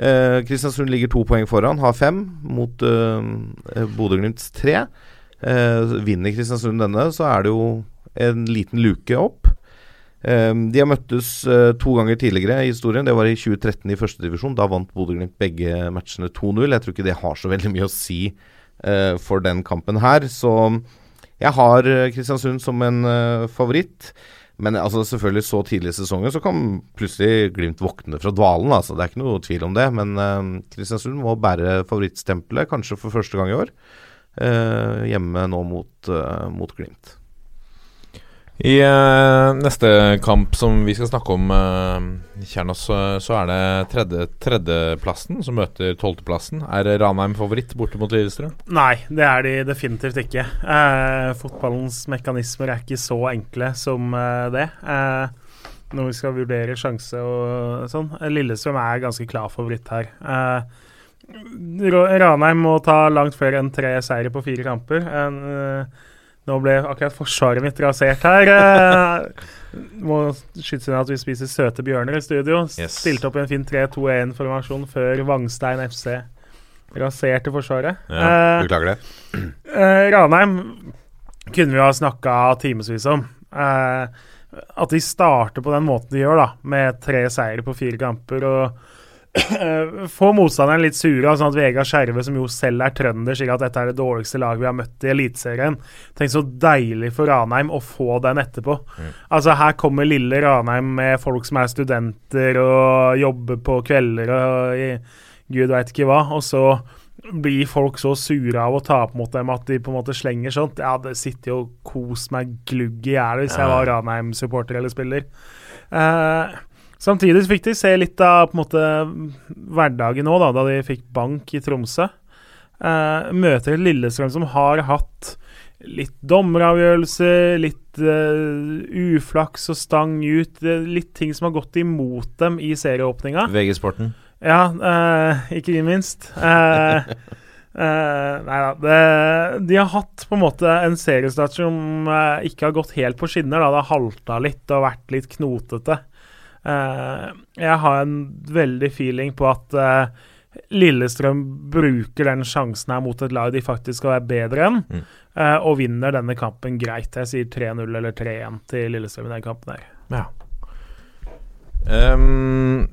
Eh, Kristiansund ligger to poeng foran, har fem mot eh, Bodø-Glimts tre. Eh, vinner Kristiansund denne, så er det jo en liten luke opp. Eh, de har møttes eh, to ganger tidligere i historien. Det var i 2013 i førstedivisjon. Da vant Bodø-Glimt begge matchene 2-0. Jeg tror ikke det har så veldig mye å si eh, for den kampen her. Så jeg har eh, Kristiansund som en favoritt. Men altså, selvfølgelig så tidlig i sesongen så kan plutselig Glimt våkne fra dvalen. Altså. Det er ikke noe tvil om det. Men uh, Kristiansund må bære favorittstempelet, kanskje for første gang i år. Uh, hjemme nå mot, uh, mot Glimt. I uh, neste kamp som vi skal snakke om, uh, Kjernos, så, så er det tredje, tredjeplassen som møter tolvteplassen. Er Ranheim favoritt borte mot Lillestrøm? Nei, det er de definitivt ikke. Eh, fotballens mekanismer er ikke så enkle som eh, det. Eh, når vi skal vurdere sjanse og sånn. Lillestrøm er ganske klar favoritt her. Eh, Ranheim må ta langt flere enn tre seire på fire kamper. Eh, nå ble akkurat forsvaret mitt rasert her. Eh, må skyte inn at vi spiser søte bjørner i studio. Yes. Stilte opp i en fin 3-2-1-formasjon før Vangstein FC raserte forsvaret. Ja, Beklager det. Eh, Ranheim kunne vi ha snakka timevis om. Eh, at de starter på den måten de gjør, da, med tre seire på fire kamper. og eh, Få motstanderen litt sure, sånn at Vegard Skjerve, som jo selv er trønder, sier at dette er det dårligste laget vi har møtt i Eliteserien. Tenk så deilig for Ranheim å få den etterpå. Altså Her kommer lille Ranheim med folk som er studenter og jobber på kvelder og i, gud veit ikke hva. Og så blir folk så sure av å tape mot dem at de på en måte slenger sånt. Jeg hadde sittet og kost meg glugg i hjel hvis jeg var Ranheim-supporter eller spiller. Eh, samtidig fikk de se litt av på en måte hverdagen nå, da, da de fikk bank i Tromsø. Eh, møter Lillestrøm som har hatt litt dommeravgjørelser, litt eh, uflaks og stang ut. eh, litt ting som har gått imot dem i serieåpninga. VG Sporten. Ja, eh, ikke minst. Eh, Uh, nei da. det- De har hatt på en måte en seriestart som uh, ikke har gått helt på skinner. Da. Det har halta litt og vært litt knotete. Eh, jeg har en veldig feeling på at eh, Lillestrøm bruker den sjansen her mot et lag de faktisk skal være bedre enn, Mm. eh, og vinner denne kampen greit. Jeg sier 3-0 eller 3-1 til Lillestrøm i den kampen her. Ja. Um,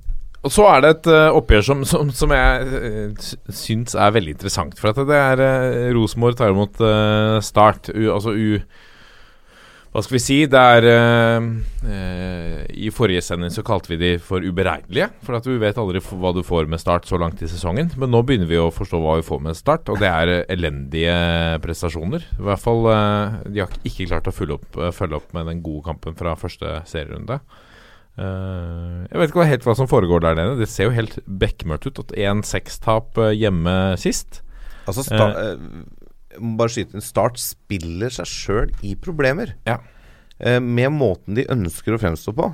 Og så er det et oppgjør som, som, som jeg syns er veldig interessant. For at det er uh, Rosenborg tar imot uh, Start. U, altså U Hva skal vi si? Det er I forrige sending så kalte vi de for uberegnelige. For at vi vet aldri hva du får med Start så langt i sesongen. Men nå begynner vi å forstå hva vi får med Start, og det er elendige prestasjoner. I hvert fall De har ikke klart å følge opp, følge opp med den gode kampen fra første serierunde. Uh, jeg vet ikke helt hva som foregår der nede. Det ser jo helt bekmørkt ut. At 1-6-tap eh, hjemme sist. Altså, sta uh, må bare skyte inn Start spiller seg sjøl i problemer. Ja. Eh, med måten de ønsker å fremstå på.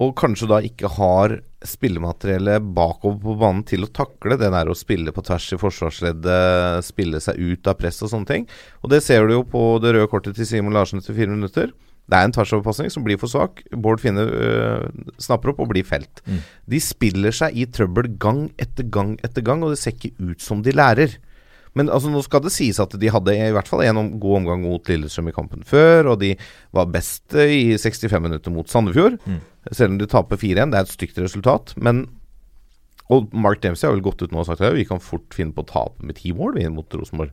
Og kanskje da ikke har spillemateriellet bakover på banen til å takle det der å spille på tvers i forsvarsleddet, spille seg ut av press og sånne ting. Og det ser du jo på det røde kortet til Simon Larsen etter fire minutter. Det er en tversoverpasning som blir for svak. Bård Finne øh, snapper opp og blir felt. Mm. De spiller seg i trøbbel gang etter gang etter gang, og det ser ikke ut som de lærer. Men altså, nå skal det sies at de hadde i hvert fall en god omgang mot Lillestrøm i kampen før, og de var best i 65 minutter mot Sandefjord. Mm. Selv om de taper 4-1. Det er et stygt resultat. Men Og Mark Dempsey har vel gått ut nå og sagt at vi kan fort finne på å tape med ti mål mot Rosenborg.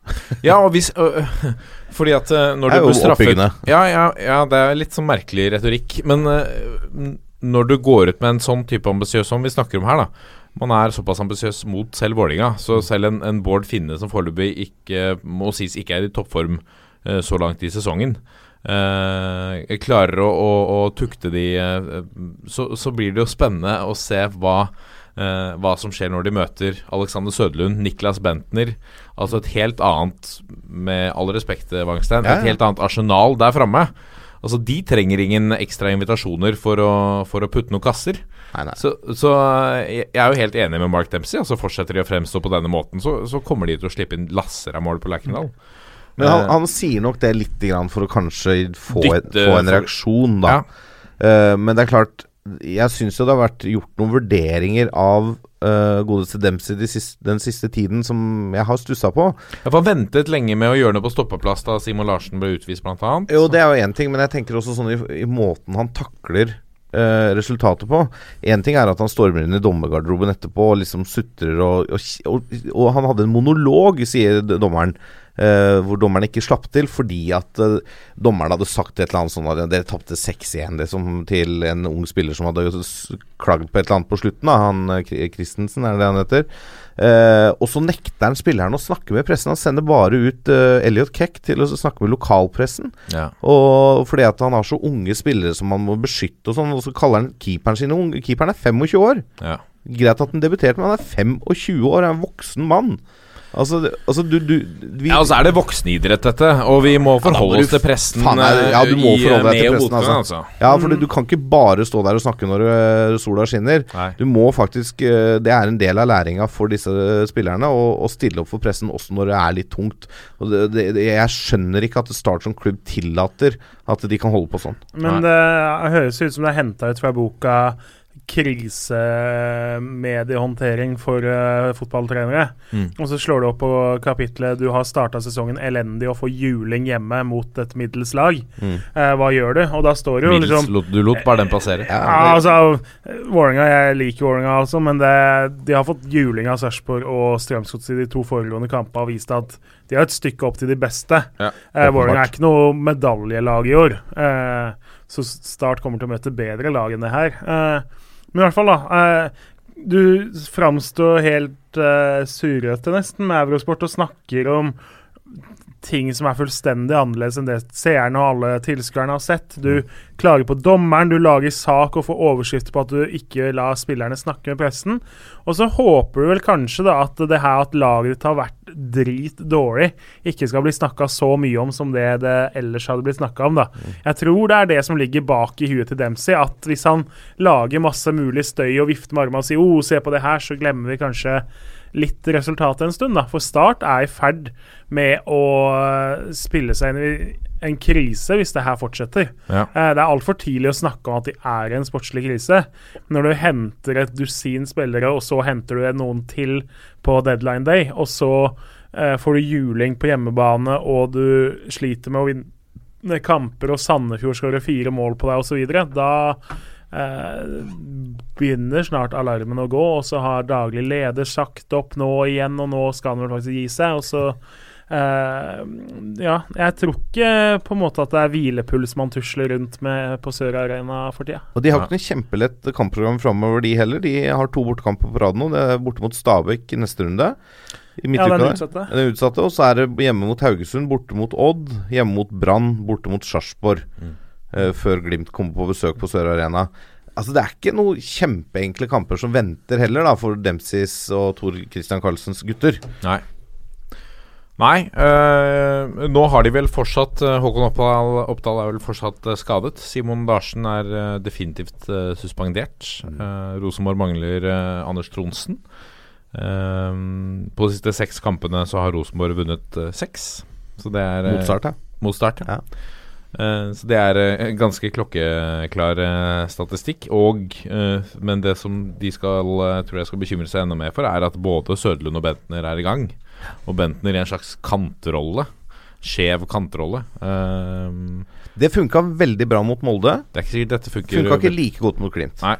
ja, og hvis øh, Fordi at når du blir straffet ja, ja, ja, det er litt sånn merkelig retorikk. Men øh, når du går ut med en sånn type ambisiøs som vi snakker om her, da Man er såpass ambisiøs mot selv Vålinga så selv en, en Bård Finne som foreløpig ikke må sies ikke er i toppform uh, så langt i sesongen, uh, klarer å, å, å, tukte de uh, så, så, blir det jo spennende å se hva hva som skjer når de møter Alexander Sødlund, Niklas Bentner. Altså et helt annet, med all respekt, Wangstein, et helt annet arsenal der framme. Altså De trenger ingen ekstra invitasjoner for å, for å putte noen kasser. Nei, nei. Så, så, jeg er jo helt enig med Mark Dempsey. Altså Fortsetter de å fremstå på denne måten, så, så kommer de til å slippe inn lasser av mål på Lerkendal. Men han, uh, han, sier nok det litt for å kanskje få, Dytte, få en reaksjon, da. Ja. Uh, men det er klart jeg syns jo det har vært gjort noen vurderinger av uh, godeste Dempsey de siste, den siste tiden som jeg har stussa på. Jeg har ventet lenge med å gjøre noe på stoppeplass da Simon Larsen ble utvist, bl.a. Jo, det er jo én ting, men jeg tenker også sånn i, i måten han takler uh, resultatet på. Én ting er at han stormer inn i dommergarderoben etterpå og liksom sutrer og, og, og, og han hadde en monolog, sier dommeren. Uh, hvor dommeren ikke slapp til fordi at uh, dommeren hadde sagt et eller annet sånn at dere tapte 6-1 liksom, til en ung spiller som hadde klagd på et eller annet på slutten. Da. Han uh, Christensen, er det det han heter. Og så nekter han spilleren å snakke med pressen. Han sender bare ut Elliot Keck til å snakke med lokalpressen. Ja. Og fordi at han har så unge spillere som han må beskytte og sånn, og så kaller han keeperen sin ung. Keeperen er 25 år. Ja. Greit at han debuterte, men han er 25 år, han er en voksen mann. Altså, altså du, du vi, Ja, altså er det voksenidrett, dette. Og vi må forholde ja, oss til pressen faen, ja, du må forholde deg til pressen, altså. altså. Ja, for du, du, kan ikke bare stå der og snakke når uh, sola skinner. Nei. Du må faktisk Det er en del av læringa for disse spillerne å stille opp for pressen også når det er litt tungt. Og det, det, jeg skjønner ikke at Start som klubb tillater at de kan holde på sånn. Men det høres ut som det er henta ut fra boka krisemediehåndtering for uh, fotballtrenere. Mm. Og så slår du opp på kapitlet 'Du har starta sesongen elendig og får juling hjemme mot et middels lag'. Mm. Uh, hva gjør du? Og da står det jo liksom Du lot bare den passere? Ja, ja altså Vålinga, jeg liker Vålerenga altså, men det, de har fått juling av Sarpsborg og Strømsgodset i de to foregående kampene og vist at de har et stykke opp til de beste. Ja, uh, Vålerenga er ikke noe medaljelag i år. Uh, så Start kommer til å møte bedre lag enn det her. Uh, men i hvert fall, da. Eh, du framstår helt eh, surrete nesten med Eurosport og snakker om ting som er fullstendig annerledes enn det seerne og alle tilskuerne har sett. Du klager på dommeren, du lager sak og får overskrifter på at du ikke lar spillerne snakke med pressen. Og så håper du vel kanskje da at det her at laget ditt har vært drit dårlig, ikke skal bli snakka så mye om som det det ellers hadde blitt snakka om. da. Jeg tror det er det som ligger bak i huet til Dempsey, at hvis han lager masse mulig støy og vifter med armene og sier 'Å, oh, se på det her', så glemmer vi kanskje litt resultatet en stund. da. For Start er i ferd med å eh, spille seg inn i en krise hvis det her fortsetter. Ja. Eh, det er altfor tidlig å snakke om at de er i en sportslig krise. Når du henter et dusin spillere, og så henter du noen til på deadline day, og så eh, får du juling på hjemmebane, og du sliter med å vinne kamper, og Sandefjord skårer fire mål på deg osv., da eh, begynner snart alarmen å gå, og så har daglig leder sagt opp nå igjen, og nå skal han vel faktisk gi seg. Og så eh, Ja, jeg tror ikke på en måte at det er hvilepuls man tusler rundt med på Sør Arena for tida. Og de har ikke noe kjempelett kampprogram framover, de heller. De har to bortekamper på rad nå. Det er borte mot Stabæk i neste runde. I Ja, den er utsatte. Den utsatte, og så er det hjemme mot Haugesund, borte mot Odd, hjemme mot Brann, borte mot Sarpsborg. eh, før Glimt kommer på besøk på Sør Arena. Altså Det er ikke noen kjempeenkle kamper som venter heller, da, for Dempseys og Tor Christian Carlsens gutter. Nei. Nei, øh, nå har de vel fortsatt øh, Håkon Oppdal, Oppdal er vel fortsatt skadet. Simon Larsen er definitivt uh, suspendert. Uh, Rosenborg mangler uh, Anders Tronsen. Eh, på de siste seks kampene så har Rosenborg vunnet seks. Så det er Mot start, ja. Mot start, ja. Eh, så det er eh, ganske klokkeklar eh, statistikk. Og, eh, men det som de skal, eh, tror jeg skal bekymre seg enda mer for, er at både Søderlund og Bentner er i gang. Og Bentner i en slags kantrolle. Skjev kantrolle. Eh, Det funka veldig bra mot Molde. det er ikke sikkert dette funker Funka ikke like godt mot Glimt. Nei.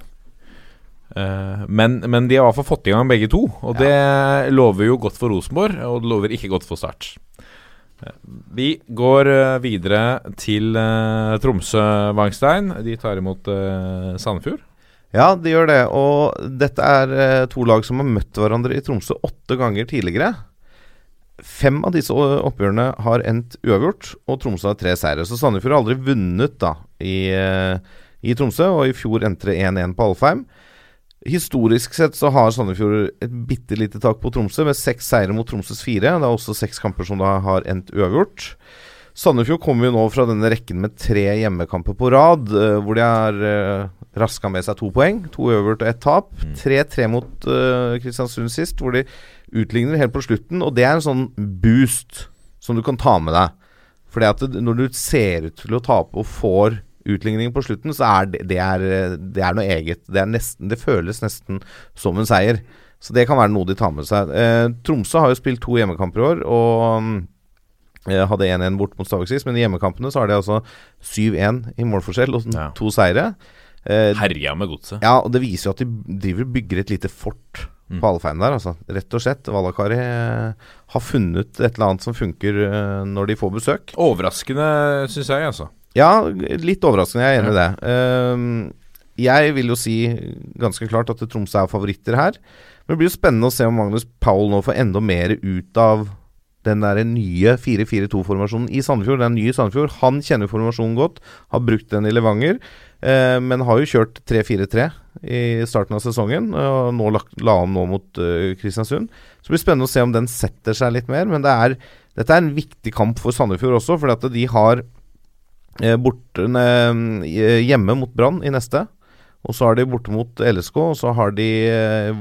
Eh, men, men de har i hvert fall fått i gang begge to, og det lover jo godt for Rosenborg, og det lover ikke godt for Start. Vi går eh, videre til eh, Tromsø, Wangstein. De tar imot eh, Sandefjord. Ja, de gjør det. Og dette er to lag som har møtt hverandre i Tromsø åtte ganger tidligere. Fem av disse oppgjørene har endt uavgjort, og Tromsø har tre seire. Så Sandefjord har aldri vunnet da i, i Tromsø, og i fjor endte det 1-1 på Alfheim. Historisk sett så har Sandefjord et bitte lite tak på Tromsø, med seks seire mot Tromsøs fire. Det er også seks kamper som da har endt uavgjort. Sandefjord kommer jo nå fra denne rekken med tre hjemmekamper på rad, eh, hvor de har uh, raska med seg to poeng. To uavgjort og ett tap. 3-3 mot eh, Kristiansund sist, hvor de utligner helt på slutten. Og det er en sånn boost som du kan ta med deg. Fordi at når du ser ut til å tape og får utligning på slutten, så er det, det, er, det er noe eget. Det, nesten, det føles nesten som en seier. Så det kan være noe de tar med seg. Eh, Tromsø har jo spilt to hjemmekamper i år, og mm, eh, hadde 1-1 bort mot Stabæk sist. Men i hjemmekampene så har de altså 7-1 i målforskjell og Ja. to seire. Eh, Herja med godset. ja, og det viser jo at de driver bygger et lite fort på Alfheim der, altså. Rett og slett. Valakari eh, har funnet et eller annet som funker eh, når de får besøk. Overraskende, syns jeg, altså. Ja, litt overraskende. Jeg er enig i det. Ehm, jeg vil jo si ganske klart at Tromsø er favoritter her. Men det blir jo spennende å se om Magnus Powell nå får enda mer ut av den der nye 4-4-2-formasjonen i Sandefjord. Den nye Sandefjord. Han kjenner formasjonen godt, har brukt den i Levanger. eh, men har jo kjørt 3-4-3 i starten av sesongen, og nå la, la om nå mot eh, Kristiansund. Så det blir spennende å se om den setter seg litt mer. Men det er, dette er en viktig kamp for Sandefjord også, fordi at de har eh, borte, hjemme mot Brann i neste. Og så har de borte mot LSK, og så har de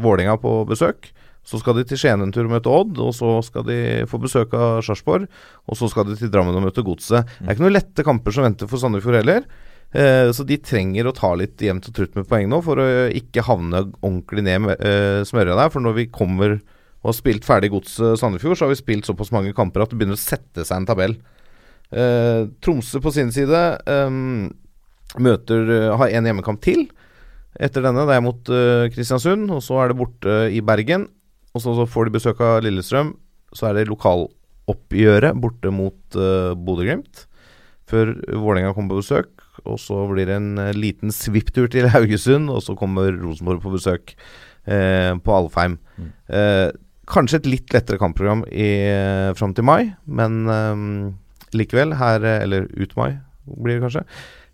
Vålinga på besøk. Så skal de til Skien en tur og møte Odd, og så skal de få besøk av Sarpsborg. Og så skal de til Drammen og møte Godset. Det er ikke noen lette kamper som venter for Sandefjord heller. Eh, så de trenger å ta litt jevnt og trutt med poeng nå, for å ikke havne ordentlig ned med smøret der. For når vi kommer og har spilt ferdig Godset Sandefjord, så har vi spilt såpass mange kamper at det begynner å sette seg en tabell. Eh, Tromsø på sin side eh, møter eh, har en hjemmekamp til etter denne. Det er mot Kristiansund, og så er det borte i Bergen. Og så, så får de besøk av Lillestrøm. Så er det lokaloppgjøret borte mot uh, Bodø-Glimt. Før Vålerenga kommer på besøk. Og så blir det en liten svipptur til Haugesund, og så kommer Rosenborg på besøk eh, på Alfheim. Eh, kanskje et litt lettere kampprogram i, fram til mai, men eh, likevel, her eh, Eller ut mai, blir det kanskje.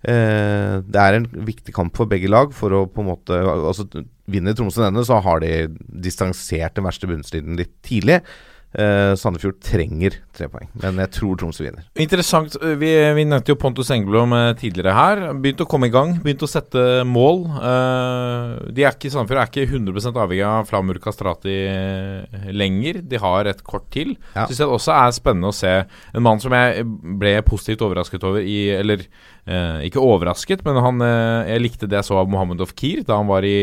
Eh, det er en viktig kamp for begge lag. For å på en måte Altså Vinner Tromsø denne, så har de distansert den verste bunnstriden litt tidlig. Eh, Sandefjord trenger tre poeng, men jeg tror Tromsø vinner. Interessant. Vi, vi nevnte jo Pontus Engblom eh, tidligere her. Begynt å komme i gang, begynt å sette mål. Eh, de er ikke, Sandefjord er ikke 100 avhengig av Flamur Kastrati eh, lenger. De har et kort til. Ja. Synes jeg også er spennende å se en mann som jeg ble positivt overrasket over i Eller eh, ikke overrasket, men han, eh, jeg likte det jeg så av Mohammed Ofkir da han var i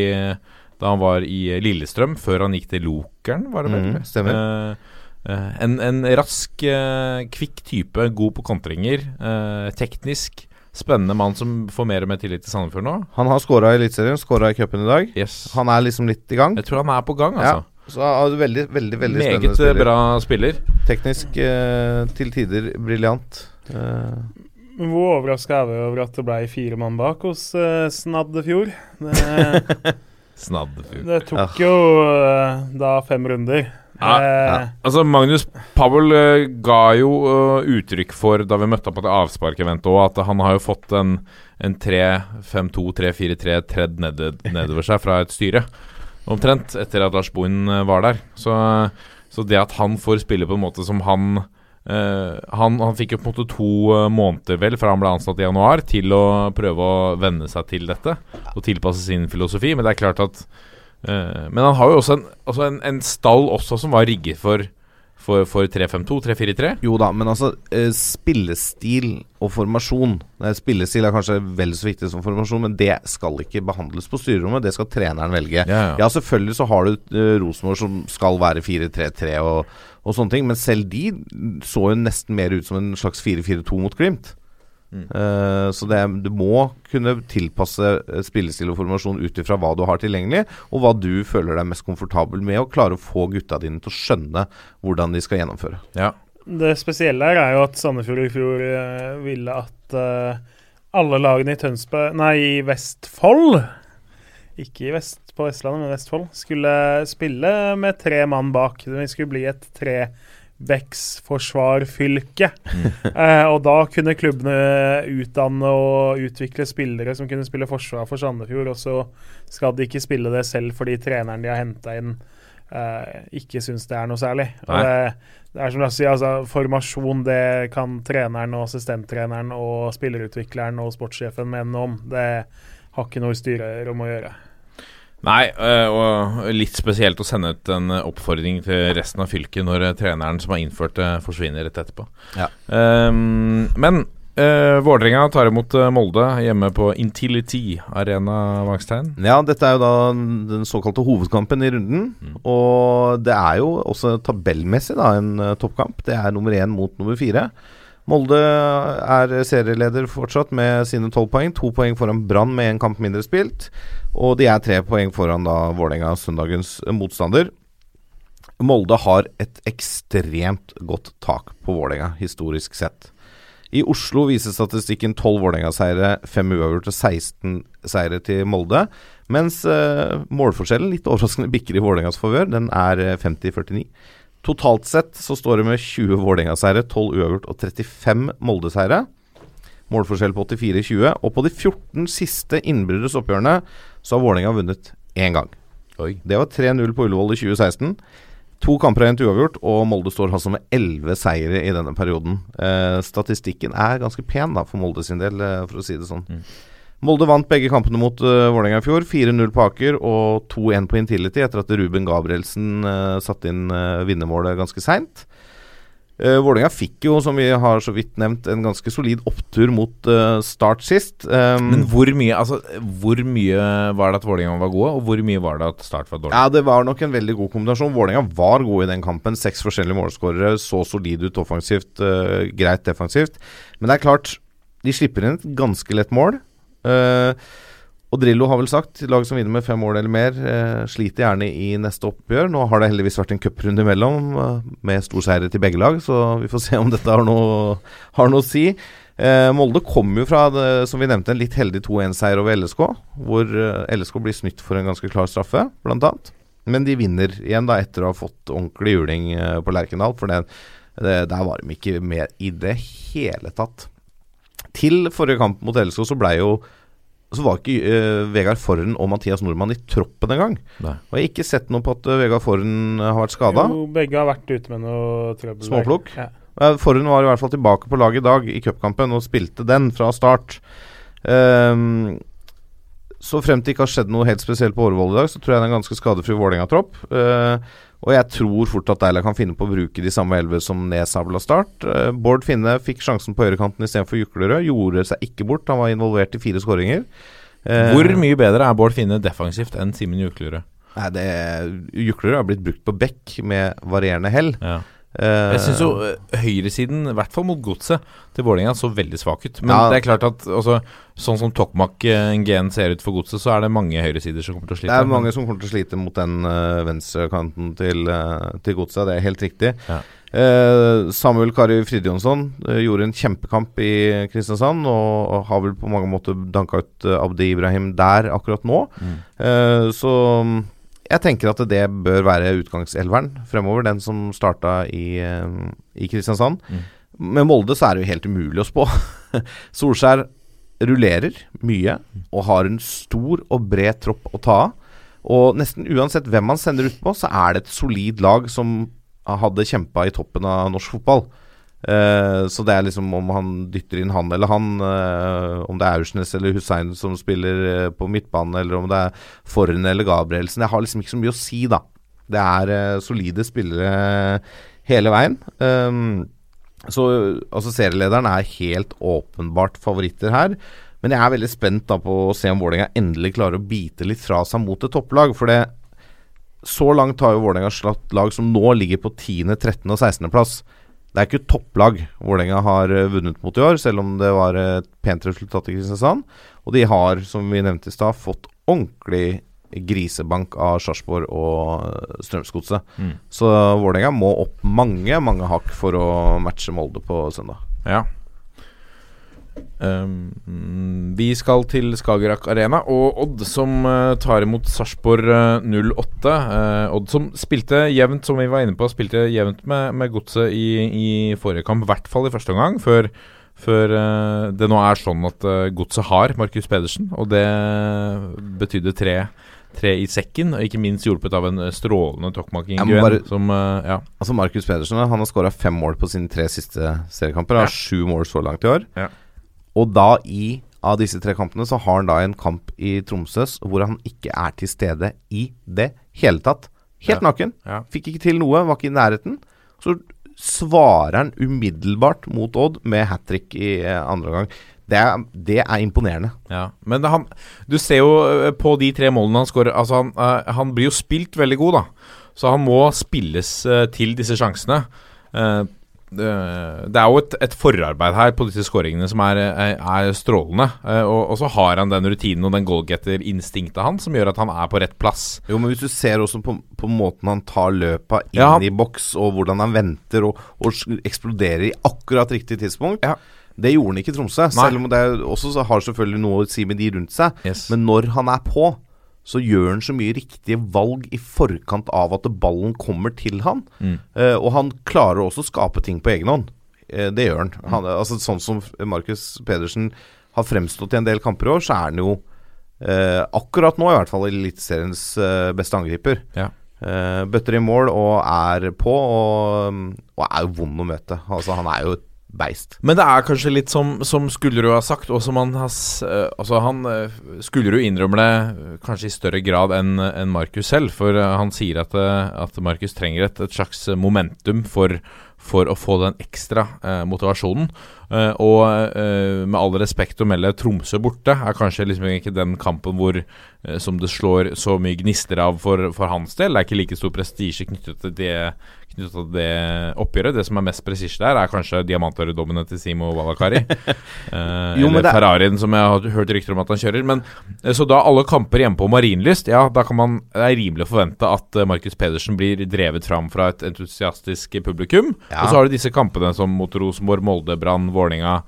da han var i Lillestrøm, før han gikk til Lokeren, var det vel? Mm, stemmer. Eh, eh, en, en rask, eh, kvikk type, god på kontringer. eh, teknisk. spennende mann som får mer og mer tillit til Sandefjord nå. Han har skåra i Eliteserien, skåra i cupen i dag. Yes. Han er liksom litt i gang. Jeg tror han er på gang, altså. Ja. Så er veldig, veldig, veldig Meget spennende spiller. bra spiller. Teknisk eh, til tider briljant. Eh, Hvor overraska er vi over at det ble fire mann bak hos uh, Snaddefjord? Det, Snaddefjord. det tok jo eh, da fem runder. Ja, Eh, Altså, Magnus Powell eh, ga jo uh, uttrykk for, da vi møtte opp på det avsparkeventet òg, at han har jo fått en, en 3-5-2-3-4-3 tredd ned, nedover seg fra et styre. Omtrent, etter at Lars Bohin var der. Så, så det at han får spille på en måte som han Uh, han, han fikk jo på en måte to uh, måneder vel fra han ble ansatt i januar til å prøve å venne seg til dette og tilpasse sin filosofi. Men det er klart at Men han har jo også en, altså en, en stall også som var rigget for, for, for 3-5-2, 3-4-3. jo da, men altså eh, Spillestil og formasjon eh, Spillestil er kanskje vel så viktig som formasjon, men det skal ikke behandles på styrerommet. Det skal treneren velge. Ja, ja. Ja, selvfølgelig så har du uh, Rosenborg som skal være 4-3-3 og, og sånne ting, men selv de så jo nesten mer ut som en slags 4-4-2 mot Glimt. Eh, så det, du må kunne tilpasse eh, spillestil og formasjon ut ifra hva du har tilgjengelig, og hva du føler deg mest komfortabel med, og klare å få gutta dine til å skjønne hvordan de skal gjennomføre. Ja. Det spesielle her er jo at Sandefjord i fjor eh, ville at uh, alle lagene i Tønsberg Nei, i Vestfold Ikke i vest, på Vestlandet, men Vestfold. Skulle spille med tre mann bak. Det skulle bli et trebecks-forsvarfylke. eh, og da kunne klubbene utdanne og utvikle spillere som kunne spille forsvar for Sandefjord, og så skal de ikke spille det selv fordi treneren de har henta inn, eh, ikke syns det er noe særlig. Det, det er som jeg sier, altså, Formasjon det kan treneren og assistenttreneren og spillerutvikleren og sportssjefen mene noe om. Det har ikke noe i styrerom å gjøre. Nei, øh, og litt spesielt å sende ut en oppfordring til resten av fylket når øh, treneren som har innført det, forsvinner rett etterpå. Ja. Um, men Uh, Vålerenga tar imot Molde hjemme på Intility Arena Vangstein. Ja, dette er jo da den såkalte hovedkampen i runden. Og det er jo også tabellmessig da en eh, toppkamp. Det er nummer én mot nummer fire. Molde er serieleder fortsatt med sine tolv poeng. To poeng foran Brann med én kamp mindre spilt. Og de er tre poeng foran da Vålerenga, søndagens eh, motstander. Molde har et ekstremt godt tak på Vålerenga, historisk sett. I Oslo viser statistikken 12 Vålerenga-seire, 5 uavgjort og 16 seire til Molde. Mens eh, målforskjellen, litt overraskende, bikker i Vålerengas favør. Den er eh, 50-49. Totalt sett så står det med 20 Vålerenga-seire, 12 uavgjort og 35 Molde-seire. Målforskjell på 84-20. Og på de 14 siste innbyrdes oppgjørene så har Vålerenga vunnet én gang. Oi. Det var 3-0 på Ullevål i 2016. To kamper og én uavgjort, og Molde står altså med 11 seire i denne perioden. Eh, statistikken er ganske pen da for Molde sin del, eh, for å si det sånn. Molde vant begge kampene mot uh, Vålerenga i fjor. 4-0 på Aker og 2-1 på Intility etter at Ruben Gabrielsen uh, satte inn uh, vinnermålet ganske seint. Uh, Vålerenga fikk jo, som vi har så vidt nevnt, en ganske solid opptur mot uh, start sist. Um, Men hvor mye, altså, hvor mye var det at Vålerenga var gode, og hvor mye var det at Start var dårlig? Ja, det var nok en veldig god kombinasjon. Vålerenga var gode i den kampen. Seks forskjellige målskårere. Så solid ut offensivt, greit defensivt. Men det er klart, de slipper inn et ganske lett mål. Eh, og Drillo har vel sagt lag som vinner med fem mål eller mer, eh, sliter gjerne i neste oppgjør. Nå har det heldigvis vært en cuprunde imellom, eh, med storseiere til begge lag, så vi får se om dette har noe, har noe å si. Eh, Molde kom jo fra, det, som vi nevnte, en litt heldig 2-1-seier over LSK, hvor LSK blir snytt for en ganske klar straffe, annet. Men de vinner igjen da etter å ha fått ordentlig juling på Lerkendal, for det, det, der var de ikke med i det hele tatt. Til forrige kamp mot LSK så blei jo så var ikke uh, Vegard Forhen og Mathias Nordmann i troppen engang. Og jeg har ikke sett noe på at uh, Vegard Forhen har vært skada. Begge har vært ute med noe trøbbel. Småplukk? Ja. Uh, Forhund var i hvert fall tilbake på laget i dag i cupkampen og spilte den fra start. Ehm, så frem til det ikke har skjedd noe helt spesielt på Årvoll i dag, så tror jeg det er en ganske skadefri Vålerenga-tropp. Uh, og jeg tror fort at Deila kan finne på å bruke de samme elleve som av start. Uh, Bård Finne fikk sjansen på høyrekanten istedenfor Juklerød. Gjorde seg ikke bort. Han var involvert i fire skåringer. Uh, Hvor mye bedre er Bård Finne defensivt enn Simen Juklerød? Nei, det Juklerød har blitt brukt på bekk med varierende hell. Ja. Eh, Jeg syns jo eh, høyresiden, i hvert fall mot godset, til Vålerenga så veldig svak ut. Men Ja. det er klart at altså, sånn som Tokmak Gen ser ut for godset, så er det mange høyresider som kommer til å slite. Det er mange som kommer til å slite mot den uh, venstrekanten til, uh, til Godset, det er helt riktig. Ja. Uh, Samuel Kari Fridjonsson eh, gjorde en kjempekamp i Kristiansand, og, og har vel på mange måter danka ut eh, Abdi Ibrahim der akkurat nå. Mm. Eh, så mm, jeg tenker at det bør være utgangselveren fremover, den som starta i, eh, i Kristiansand. Mm. Med Molde så er det jo helt umulig å spå. Solskjær rullerer mye og har en stor og bred tropp å ta av. Og nesten uansett hvem man sender utpå, så er det et solid lag som hadde kjempa i toppen av norsk fotball. Eh, så det er liksom om han dytter inn han eller han, uh, om det er Aursnes eller Hussein som spiller uh, på midtbanen, eller om det er Forhen eller Gabrielsen. Jeg har liksom ikke så mye å si, da. Det er solide spillere hele veien. Um, så altså Serielederen er helt åpenbart favoritter her. Men jeg er veldig spent da på å se om Vålerenga endelig klarer å bite litt fra seg mot et topplag. For det så langt har jo Vålerenga slått lag som nå ligger på 10., 13. og 16. plass. Det er ikke topplag Vålerenga har eh, vunnet mot i år, selv om det var et pent resultat i Kristiansand. Og de har, som vi nevnte i stad, fått ordentlig grisebank av Sarpsborg og eh, Strømsgodset. Mm. Så Vålerenga må opp mange, mange hakk for å matche Molde på søndag. Ja. Um, vi skal til Skagerrak Arena og Odd som uh, tar imot Sarpsborg uh, 08. Uh, Odd som spilte jevnt, som vi var inne på, spilte jevnt med, med godset i, i forrige kamp, i hvert fall i første omgang, før, før eh, det nå er sånn at uh, godset har Markus Pedersen, og det betydde tre. Tre i sekken, og ikke minst hjulpet av en eh, strålende Tokmak Inguen. Som, eh, ja. Altså Markus Pedersen han har skåra fem mål på sine tre siste seriekamper. Har sju mål så langt i år. Ja. Og da i av disse tre kampene så har han da en kamp i Tromsø hvor han ikke er til stede i det hele tatt. Helt Ja. naken. Ja. Fikk ikke til noe, var ikke i nærheten. Så svarer han umiddelbart mot Odd med hat trick i eh, andre omgang. Det er, det er imponerende. Ja, men han, du ser jo eh, på de tre målene han skårer Altså, han, uh, han blir jo spilt veldig god, da. Så han må spilles uh, til disse sjansene. Eh, det, er jo et, et forarbeid her på disse skåringene som er, er, strålende. Eh, og, og så har han den rutinen og den goalgetter-instinktet hans som gjør at han er på rett plass. Jo, men hvis du ser også på, på måten han tar løpa inn Ja, i boks, og hvordan han venter og, og eksploderer i akkurat riktig tidspunkt Ja. Det gjorde han ikke i Tromsø, Nei. selv om det også har selvfølgelig noe å si med de rundt seg. Yes. Men når han er på, så gjør han så mye riktige valg i forkant av at ballen kommer til han. Mm. Eh, og han klarer også å skape ting på egen hånd. Eh, det gjør han. han altså, sånn som Markus Pedersen har fremstått i en del kamper i år, så er han jo eh, akkurat nå i hvert fall Eliteseriens eh, beste angriper. Ja. Eh, bøtter i mål og er på, og, og er jo vond å møte. Altså, han er jo et beist. Men det er kanskje litt som, som Skullerud har sagt, og som han har eh, Altså, han uh, Skullerud innrømmer det eh, kanskje i større grad enn en Markus selv, for eh, han sier at, eh, at Markus trenger et, et slags momentum for, for å få den ekstra eh, motivasjonen. Eh, og eh, med all respekt å melde, Tromsø borte er kanskje liksom ikke den kampen hvor eh, som det slår så mye gnister av for, for hans del. Det er ikke like stor prestisje knyttet til det knyttet til det oppgjøret. Det som er mest presisje der, er kanskje diamantøredommene til Simo Valakari. Eh, Jo, eller Ferrarien, som jeg har hørt rykter om at han kjører. Men eh, Så da alle kamper hjemme på Marienlyst, ja, da kan man Det er rimelig å forvente at eh, Markus Pedersen blir drevet fram fra et entusiastisk publikum. Ja. Og så har du disse kampene som mot Rosenborg, Molde, Brann, Vålerenga,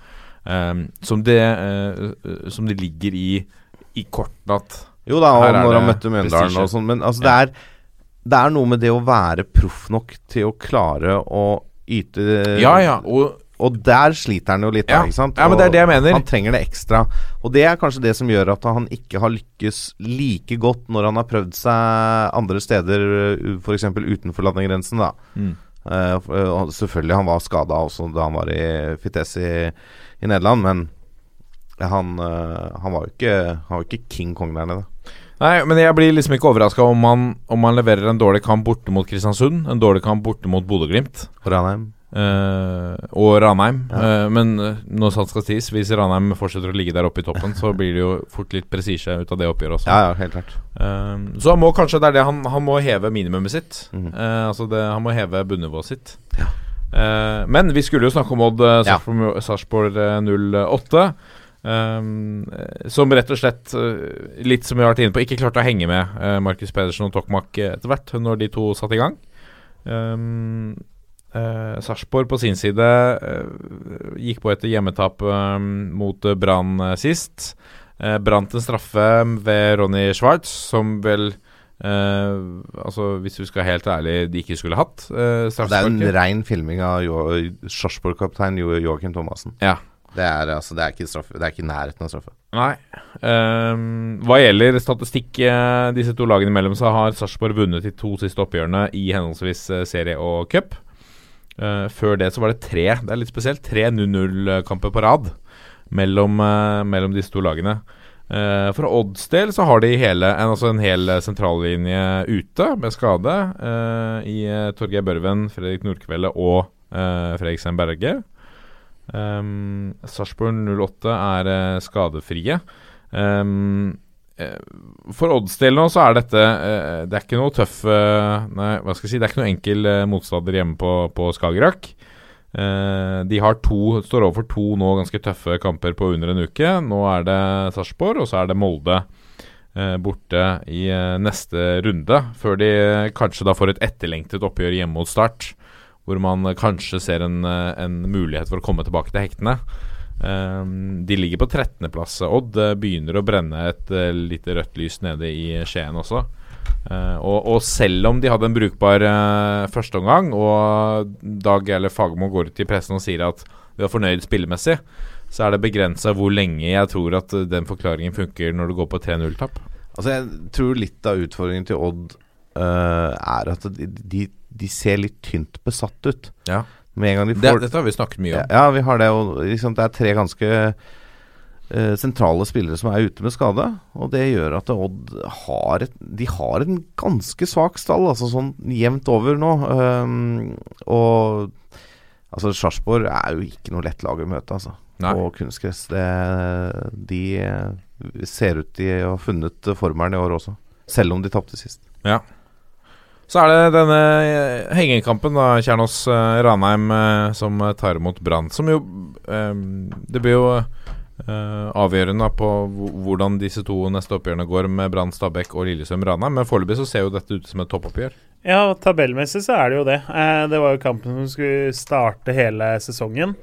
eh, som, det, eh, som det ligger i i kortene at Jo da, og når han møtte Mjøndalen og sånn, men altså, det, er, det er noe med det å være proff nok til å klare å yte Ja, ja. Og Og der sliter han jo litt, Ja. da, ikke sant? Ja, men det er det jeg mener. Han trenger det ekstra. Og det er kanskje det som gjør at han ikke har lykkes like godt når han har prøvd seg andre steder, f.eks. utenfor landegrensen, da. Mm. uh, selvfølgelig, han var skada også da han var i Fites i, i Nederland, men han, uh, han var jo ikke, han var ikke King Kong der nede. Nei, men jeg blir liksom ikke overraska om, om han leverer en dårlig kamp borte mot Kristiansund, en dårlig kamp borte mot Bodø-Glimt. Ranheim. Uh, og Ranheim. Eh, men eh, når sant skal sies, hvis Ranheim fortsetter å ligge der oppe i toppen, så blir det jo fort litt prestisje ut av det oppgjøret også. Ja, ja, helt klart. Uh, så han må kanskje Det er det han, han må heve minimumet sitt. Eh, altså det, Han må heve bunnivået sitt. Eh, men vi skulle jo snakke om Odd Sarpsborg Sarpsborg, eh, 08. Um, eh, som rett og slett, eh, litt som vi har vært inne på, ikke klarte å henge med uh, Markus Pedersen og Tokmak eh, etter hvert, når de to satte i gang. Um, uh, Sarpsborg på sin side uh, gikk på etter hjemmetap eh, mot eh, Brann eh, sist. Brant en straffe ved Ronny Schwartz, som vel Uh, Altså, hvis du skal være helt ærlig, de ikke skulle hatt. Uh, Det er en rein filming av Sarpsborg-kaptein jo, Joakim Thomassen. Ja. Det er, altså, det er ikke straffe. Det er ikke nærheten av straffe. Nei. Um, hva gjelder statistikk eh, disse to lagene imellom, så har Sarpsborg vunnet de to siste oppgjørene i henholdsvis eh, serie og cup. Uh, før det så var det tre Det er litt spesielt. Tre 0-0-kamper på rad mellom, uh, mellom disse to lagene. Uh, for Odds del så har de hele, en, altså en hel sentrallinje ute med skade i Torgeir Børven, Fredrik Nordkveldet og Fredriksen Berge. Um, Sarpsborg 08 er uh, skadefrie. Um, for Odds del nå så er dette uh, Det er ikke noe tøff uh, Nei, hva skal jeg si Det er ikke noe enkel motstander hjemme på, på Skagerrak. De har to står overfor to nå ganske tøffe kamper på under en uke. Nå er det Sarpsborg, og så er det Molde borte i neste runde. Før de kanskje da får et etterlengtet oppgjør hjemme mot Start hvor man eh, kanskje ser en, eh, en mulighet for å komme tilbake til hektene. Um, de ligger på 13.-plass. Odd eh, begynner å brenne et uh, lite rødt lys nede i Skien også. Eh, og, og selv om de hadde en brukbar uh, førsteomgang, og Dag eller Fagermo går ut i pressen og sier at vi er fornøyd spillemessig, så er det begrensa hvor lenge jeg tror at den forklaringen funker når du går på 3-0-tap. Altså Jeg tror litt av utfordringen til Odd uh, er at de, de, de ser litt tynt besatt ut. Ja. Med en gang de Det, dette har vi snakket mye om. ja, vi har det. Og liksom, det er tre ganske uh, sentrale spillere som er ute med skade. Og det gjør at Odd har et, De har en ganske svak stall, altså sånn jevnt over nå. Um, og altså Sarpsborg er jo ikke noe lett lag å møte, altså. Nei. På kunstgress. De eh, ser ut til å ha funnet formelen i år også. Selv om de tapte sist. Ja. Så er det denne eh, hengekampen, da, Kjernås-Ranheim, eh, som eh, tar imot Brann. Som jo Det blir jo avgjørende på hvordan disse to neste oppgjørene går med Brann, Stabæk og Lillesøm-Ranheim. Men foreløpig så ser jo dette ut som et toppoppgjør. Ja, tabellmessig så er det jo det. Det var jo kampen som skulle starte hele sesongen.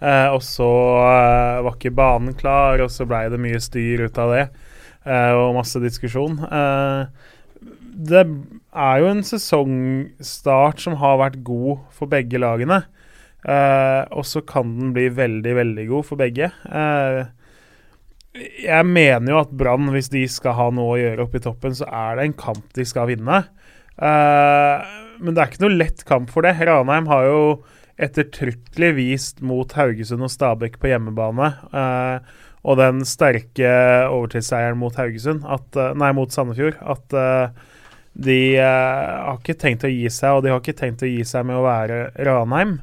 Og så var ikke banen klar, og så blei det mye styr ut av det. Og masse diskusjon. Eh, det er jo en sesongstart som har vært god for begge lagene. Eh, og så kan den bli veldig, veldig god for begge. Eh, jeg mener jo at Brann, hvis de skal ha noe å gjøre oppe i toppen, så er det en kamp de skal vinne. Eh, men det er ikke noe lett kamp for det. Ranheim har jo ettertrykkelig vist mot Haugesund og Stabæk på hjemmebane, eh, og den sterke overtidsseieren mot Haugesund, eh, mot Sandefjord, at eh, de eh, har ikke tenkt å gi seg, og de har ikke tenkt å gi seg med å være Ranheim.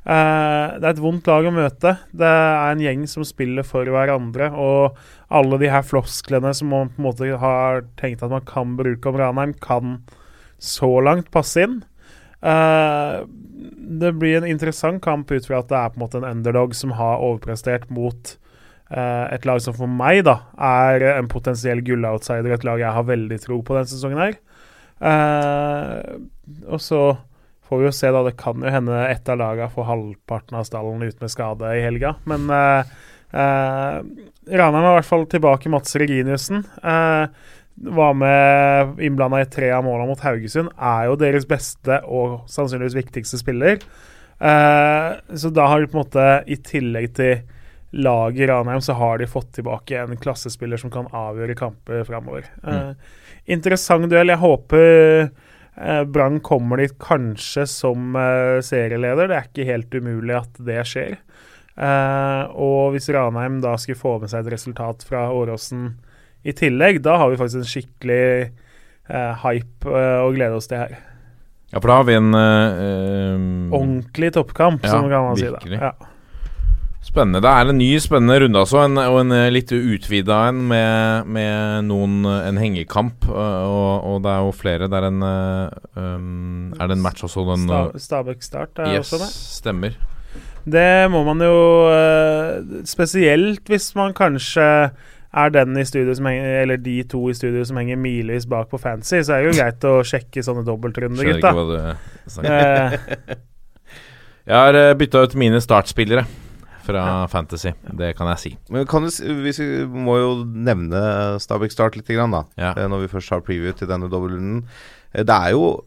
Uh, det er et vondt lag å møte. Det er en gjeng som spiller for hverandre. Og alle de her flosklene som man på en måte har tenkt at man kan bruke om Ranheim, kan så langt passe inn. Uh, det blir en interessant kamp ut fra at det er på en måte en underdog som har overprestert mot uh, et lag som for meg da er en potensiell gulloutsider, et lag jeg har veldig tro på denne sesongen her. Eh, og så får vi jo se, da. Det kan jo hende ett av lagene får halvparten av stallen ut med skade i helga. Men uh, Ranheim er i hvert fall tilbake. Mats Reginiussen uh, var med innblanda i tre av målene mot Haugesund. Er jo deres beste og sannsynligvis viktigste spiller. Så da har de på en måte, i tillegg til laget i Ranheim, så har de fått tilbake en klassespiller som kan avgjøre kamper framover. Eh, interessant duell. Jeg håper eh, Brann kommer dit kanskje som eh, serieleder. Det er ikke helt umulig at det skjer. Eh, og hvis Ranheim da skulle få med seg et resultat fra Åråsen i tillegg, da har vi faktisk en skikkelig hype å glede oss til her. Ja, for da har vi en Ordentlig toppkamp, Ja, som kan man si. virkelig. da. Ja. Spennende. Det er en ny spennende runde altså, en, og en eh, litt utvida en med, med noen eh, en hengekamp. eh, Og, og det er jo flere. Det er en um, Er det en match også, den Stabæk Start er Yes, også med. stemmer. Det må man jo Spesielt hvis man kanskje er den i studio som henger Eller de to i studio som henger milevis bak på fancy, så er det jo greit å sjekke sånne dobbeltrunder, Skjønner ikke hva du Eh, Jeg har bytta ut mine startspillere fra Fantasy. Det kan jeg si. Men kan du, vi må jo nevne Stabæk Start litt, grann, da. Ja. Eh, Når vi først har preview til denne dobbeltrunden. Eh, Det er jo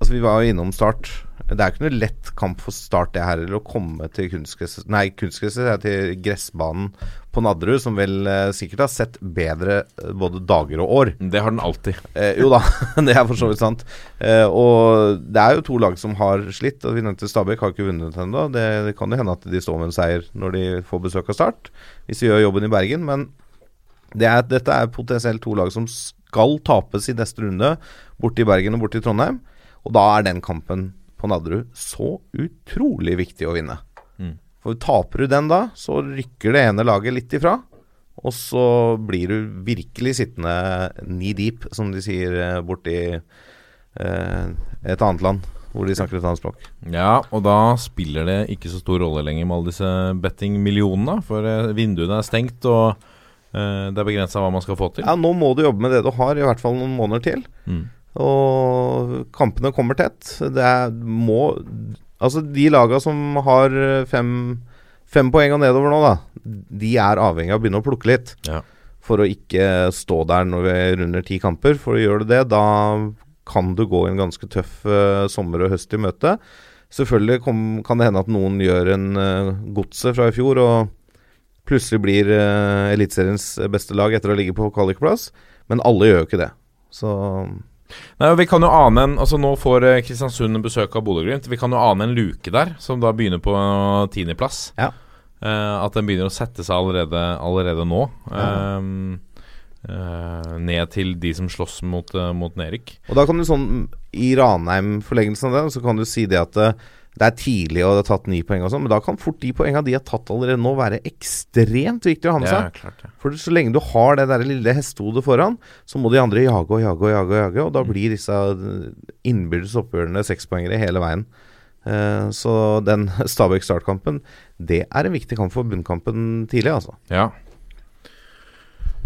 Altså, vi var jo innom Start. Det er ikke noe lett kamp for Start, det her, eller å komme til kunstgress Nei, kunstgresset, er til gressbanen på Nadderud, som vel eh, sikkert har sett bedre eh, både dager og år. Det har den alltid. Eh, jo da, det er for så vidt sant. Eh, og det er jo to lag som har slitt. Og vi nevnte Stabæk har ikke vunnet ennå. Det, det kan jo hende at de står med en seier når de får besøk av Start, hvis de gjør jobben i Bergen. Men det er, dette er potensielt to lag som skal tapes i neste runde, borte i Bergen og borte i Trondheim. Og da er den kampen på Nadderud så utrolig viktig å vinne. Mm. For taper du den da, så rykker det ene laget litt ifra. Og så blir du virkelig sittende knee deep, som de sier eh, borti eh, et annet land hvor de snakker et annet språk. Ja, og da spiller det ikke så stor rolle lenger med alle disse betting-millionene. For eh, vinduene er stengt, og eh, det er begrensa hva man skal få til. Ja, nå må du jobbe med det du har, i hvert fall noen måneder til. Mm. Og kampene kommer tett. Det er, må Altså, de laga som har fem, fem poeng og nedover nå, da, de er avhengig av å begynne å plukke litt. Ja. For å ikke stå der når vi runder ti kamper. For å gjøre det, da kan du gå en ganske tøff uh, sommer og høst i møte. Selvfølgelig kom, kan det hende at noen gjør en uh, godset fra i fjor og plutselig blir uh, Eliteseriens beste lag etter å ligge på kvalikplass. Men alle gjør jo ikke det. Så Nei, vi kan jo ane en Altså Nå får eh, Kristiansund besøk av Bodø-Glimt. Vi kan jo ane en luke der, som da begynner på uh, tiendeplass. Ja. Uh, at den begynner å sette seg allerede, allerede nå. Ja. Um, uh, ned til de som slåss mot, uh, mot Nerik. Og da kan du sånn I Ranheim-forlengelsen av det, så kan du si det at eh, det er tidlig og det er tatt ni poeng og sånn, men da kan fort de poengene de har tatt allerede nå, være ekstremt viktig å ha med seg. klart, ja. For så lenge du har det der lille hestehodet foran, så må de andre jage og jage og jage, og jage, og da blir disse innbyrdes oppgjørene sekspoengere hele veien. Eh, så den Stabæk Start-kampen, det er en viktig kamp for bunnkampen tidlig, altså. Ja.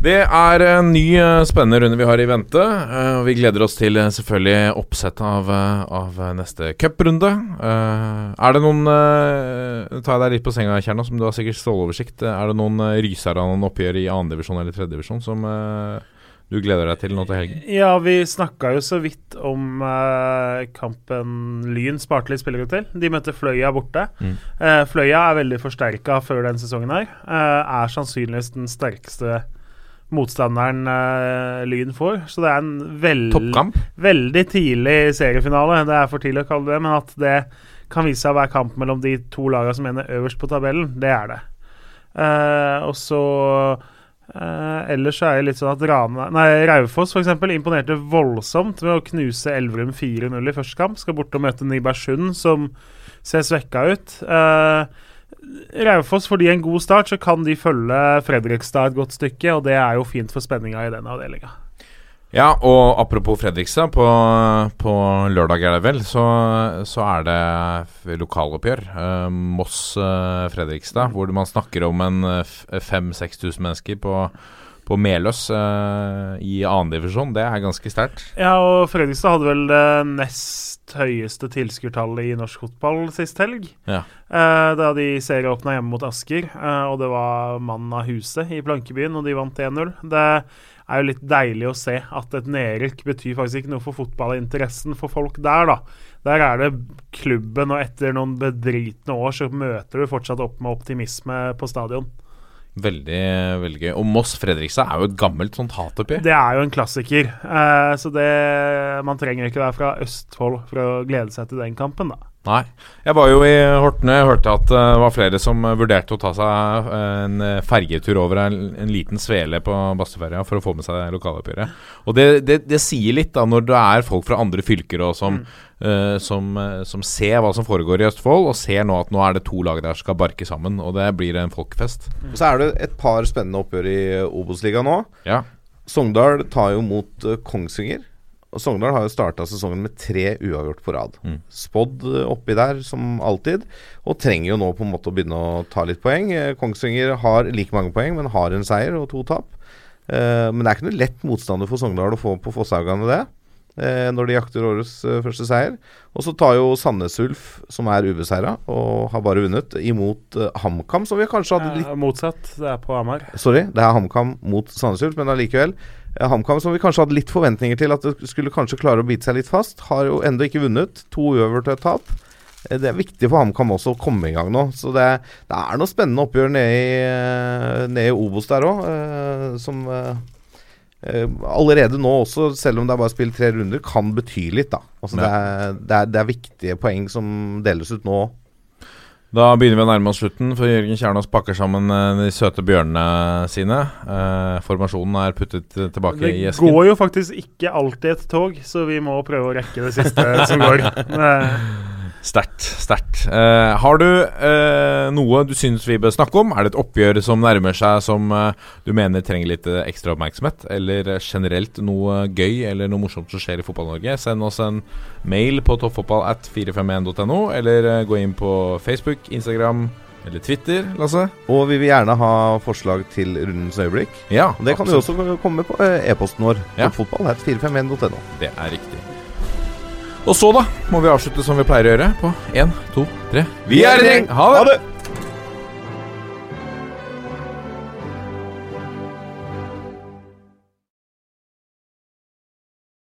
Det er en ny eh, spennende runde vi har i vente. eh, og vi gleder oss til eh, selvfølgelig oppsett av, av neste cuprunde. Er det noen Nå Tar jeg deg litt på senga, Kjerna, som du har sikkert ståloversikt. Er det noen rysere av noen oppgjør i annendivisjon eller tredjedivisjon som du gleder deg til nå til helgen? Ja, vi snakka jo så vidt om eh, kampen Lyn sparte litt spillere til. De møtte Fløya borte. Mm. Eh, Fløya er veldig forsterka før den sesongen her. Eh, er sannsynligvis den sterkeste motstanderen uh, Lyn får. Så det er en veld, veldig tidlig seriefinale. Det er for tidlig å kalle det, men at det kan vise seg å være kamp mellom de to lagene som ender øverst på tabellen, det er det. Uh, og så uh, ellers så er det litt sånn at Rana, nei, Raufoss eksempel, imponerte voldsomt ved å knuse Elverum 4-0 i første kamp. Skal borte og møte Nybergsund, som ser svekka ut. Eh, Raufoss, får de en god start, så kan de følge Fredrikstad et godt stykke, og det er jo fint for spenninga i den avdelinga. Ja, og apropos Fredrikstad, på, på lørdag er det vel, så, så er det lokaloppgjør. Eh, Moss-Fredrikstad, hvor man snakker om en 5000-6000 mennesker på, på Meløs uh, i annendivisjon. Det er ganske sterkt. Ja, og Fredrikstad hadde vel det nest høyeste tilskuertallet i norsk fotball sist helg. Ja. Uh, da de serieåpna hjemme mot Asker, uh, og det var mannen av huset i Plankebyen, og de vant 1-0. Det er jo litt deilig å se at et nedrykk betyr faktisk ikke noe for fotballinteressen for folk der, da. Der er det klubben, og etter noen bedritne år så møter du fortsatt opp med optimisme på stadion. Veldig, veldig gøy. Og Moss-Fredrikstad er jo et gammelt sånt hatoppgjør. Det er jo en klassiker, eh, så det Man trenger ikke være fra Østfold for å glede seg til den kampen, da. Nei. Jeg var jo i Horten. Jeg hørte at eh, det var flere som eh, vurderte å ta seg eh, en fergetur over en, en liten svele på Bastøferja for å få med seg lokaloppgjøret. Og det, det, det sier litt da når det er folk fra andre fylker og som, eh, som, eh, som ser hva som foregår i Østfold, og ser nå at nå er det to lag der som skal barke sammen, og det blir en folkefest. Og så er det et par spennende oppgjør i Obos-ligaen nå. Ja. Sogndal tar jo mot Kongsvinger. Og Sogndal har jo starta sesongen med tre uavgjort på rad. Mm. Spådd eh, oppi der som alltid, og trenger jo nå på en måte å begynne å ta litt poeng. Eh, Kongsvinger har like mange poeng, men har en seier og to tap. Eh, men det er ikke noe lett motstander for Sogndal å få på Fosshaugane, det. eh, Når de jakter årets eh, første seier. Og så tar jo Sandnes Ulf, som er ubeseira og har bare vunnet, imot eh, HamKam, som vi kanskje hadde litt motsatt. Det er på Hamar. Sorry, det er HamKam mot Sandnes Ulf, men allikevel. HamKam som vi kanskje hadde litt forventninger til at det skulle kanskje klare å bite seg litt fast, har jo ennå ikke vunnet. To uøver til et tap. Eh, Det er viktig for HamKam også å komme i gang nå. Så det, det er noe spennende oppgjør nede i, eh, nede i Obos der òg, som eh, eh, allerede nå også, selv om det er bare spilt tre runder, kan bety litt, da. Altså det, er, det, er, det er viktige poeng som deles ut nå. Da begynner vi å nærme oss slutten, for Jørgen Kjernås pakker sammen eh, de søte bjørnene sine. Eh, formasjonen er puttet tilbake Det i esken. Det går jo faktisk ikke alltid et tog, så vi må prøve å rekke det siste som går. Sterkt. Sterkt. Uh, har du uh, noe du syns vi bør snakke om? Er det et oppgjør som nærmer seg som uh, du mener trenger litt ekstra oppmerksomhet? Eller generelt noe gøy eller noe morsomt som skjer i Fotball-Norge? Send oss en mail på toppfotball at 451.no, eller gå inn på Facebook, Instagram eller Twitter, Lasse. Og vi vil gjerne ha forslag til rundens øyeblikk. Ja, Og Det kan du også komme på e-posten vår. Ja. Toppfotball.451.no. Det er riktig. Og så, da, må vi avslutte som vi pleier å gjøre, på én, to, tre. Vi er en gjeng! Ha det!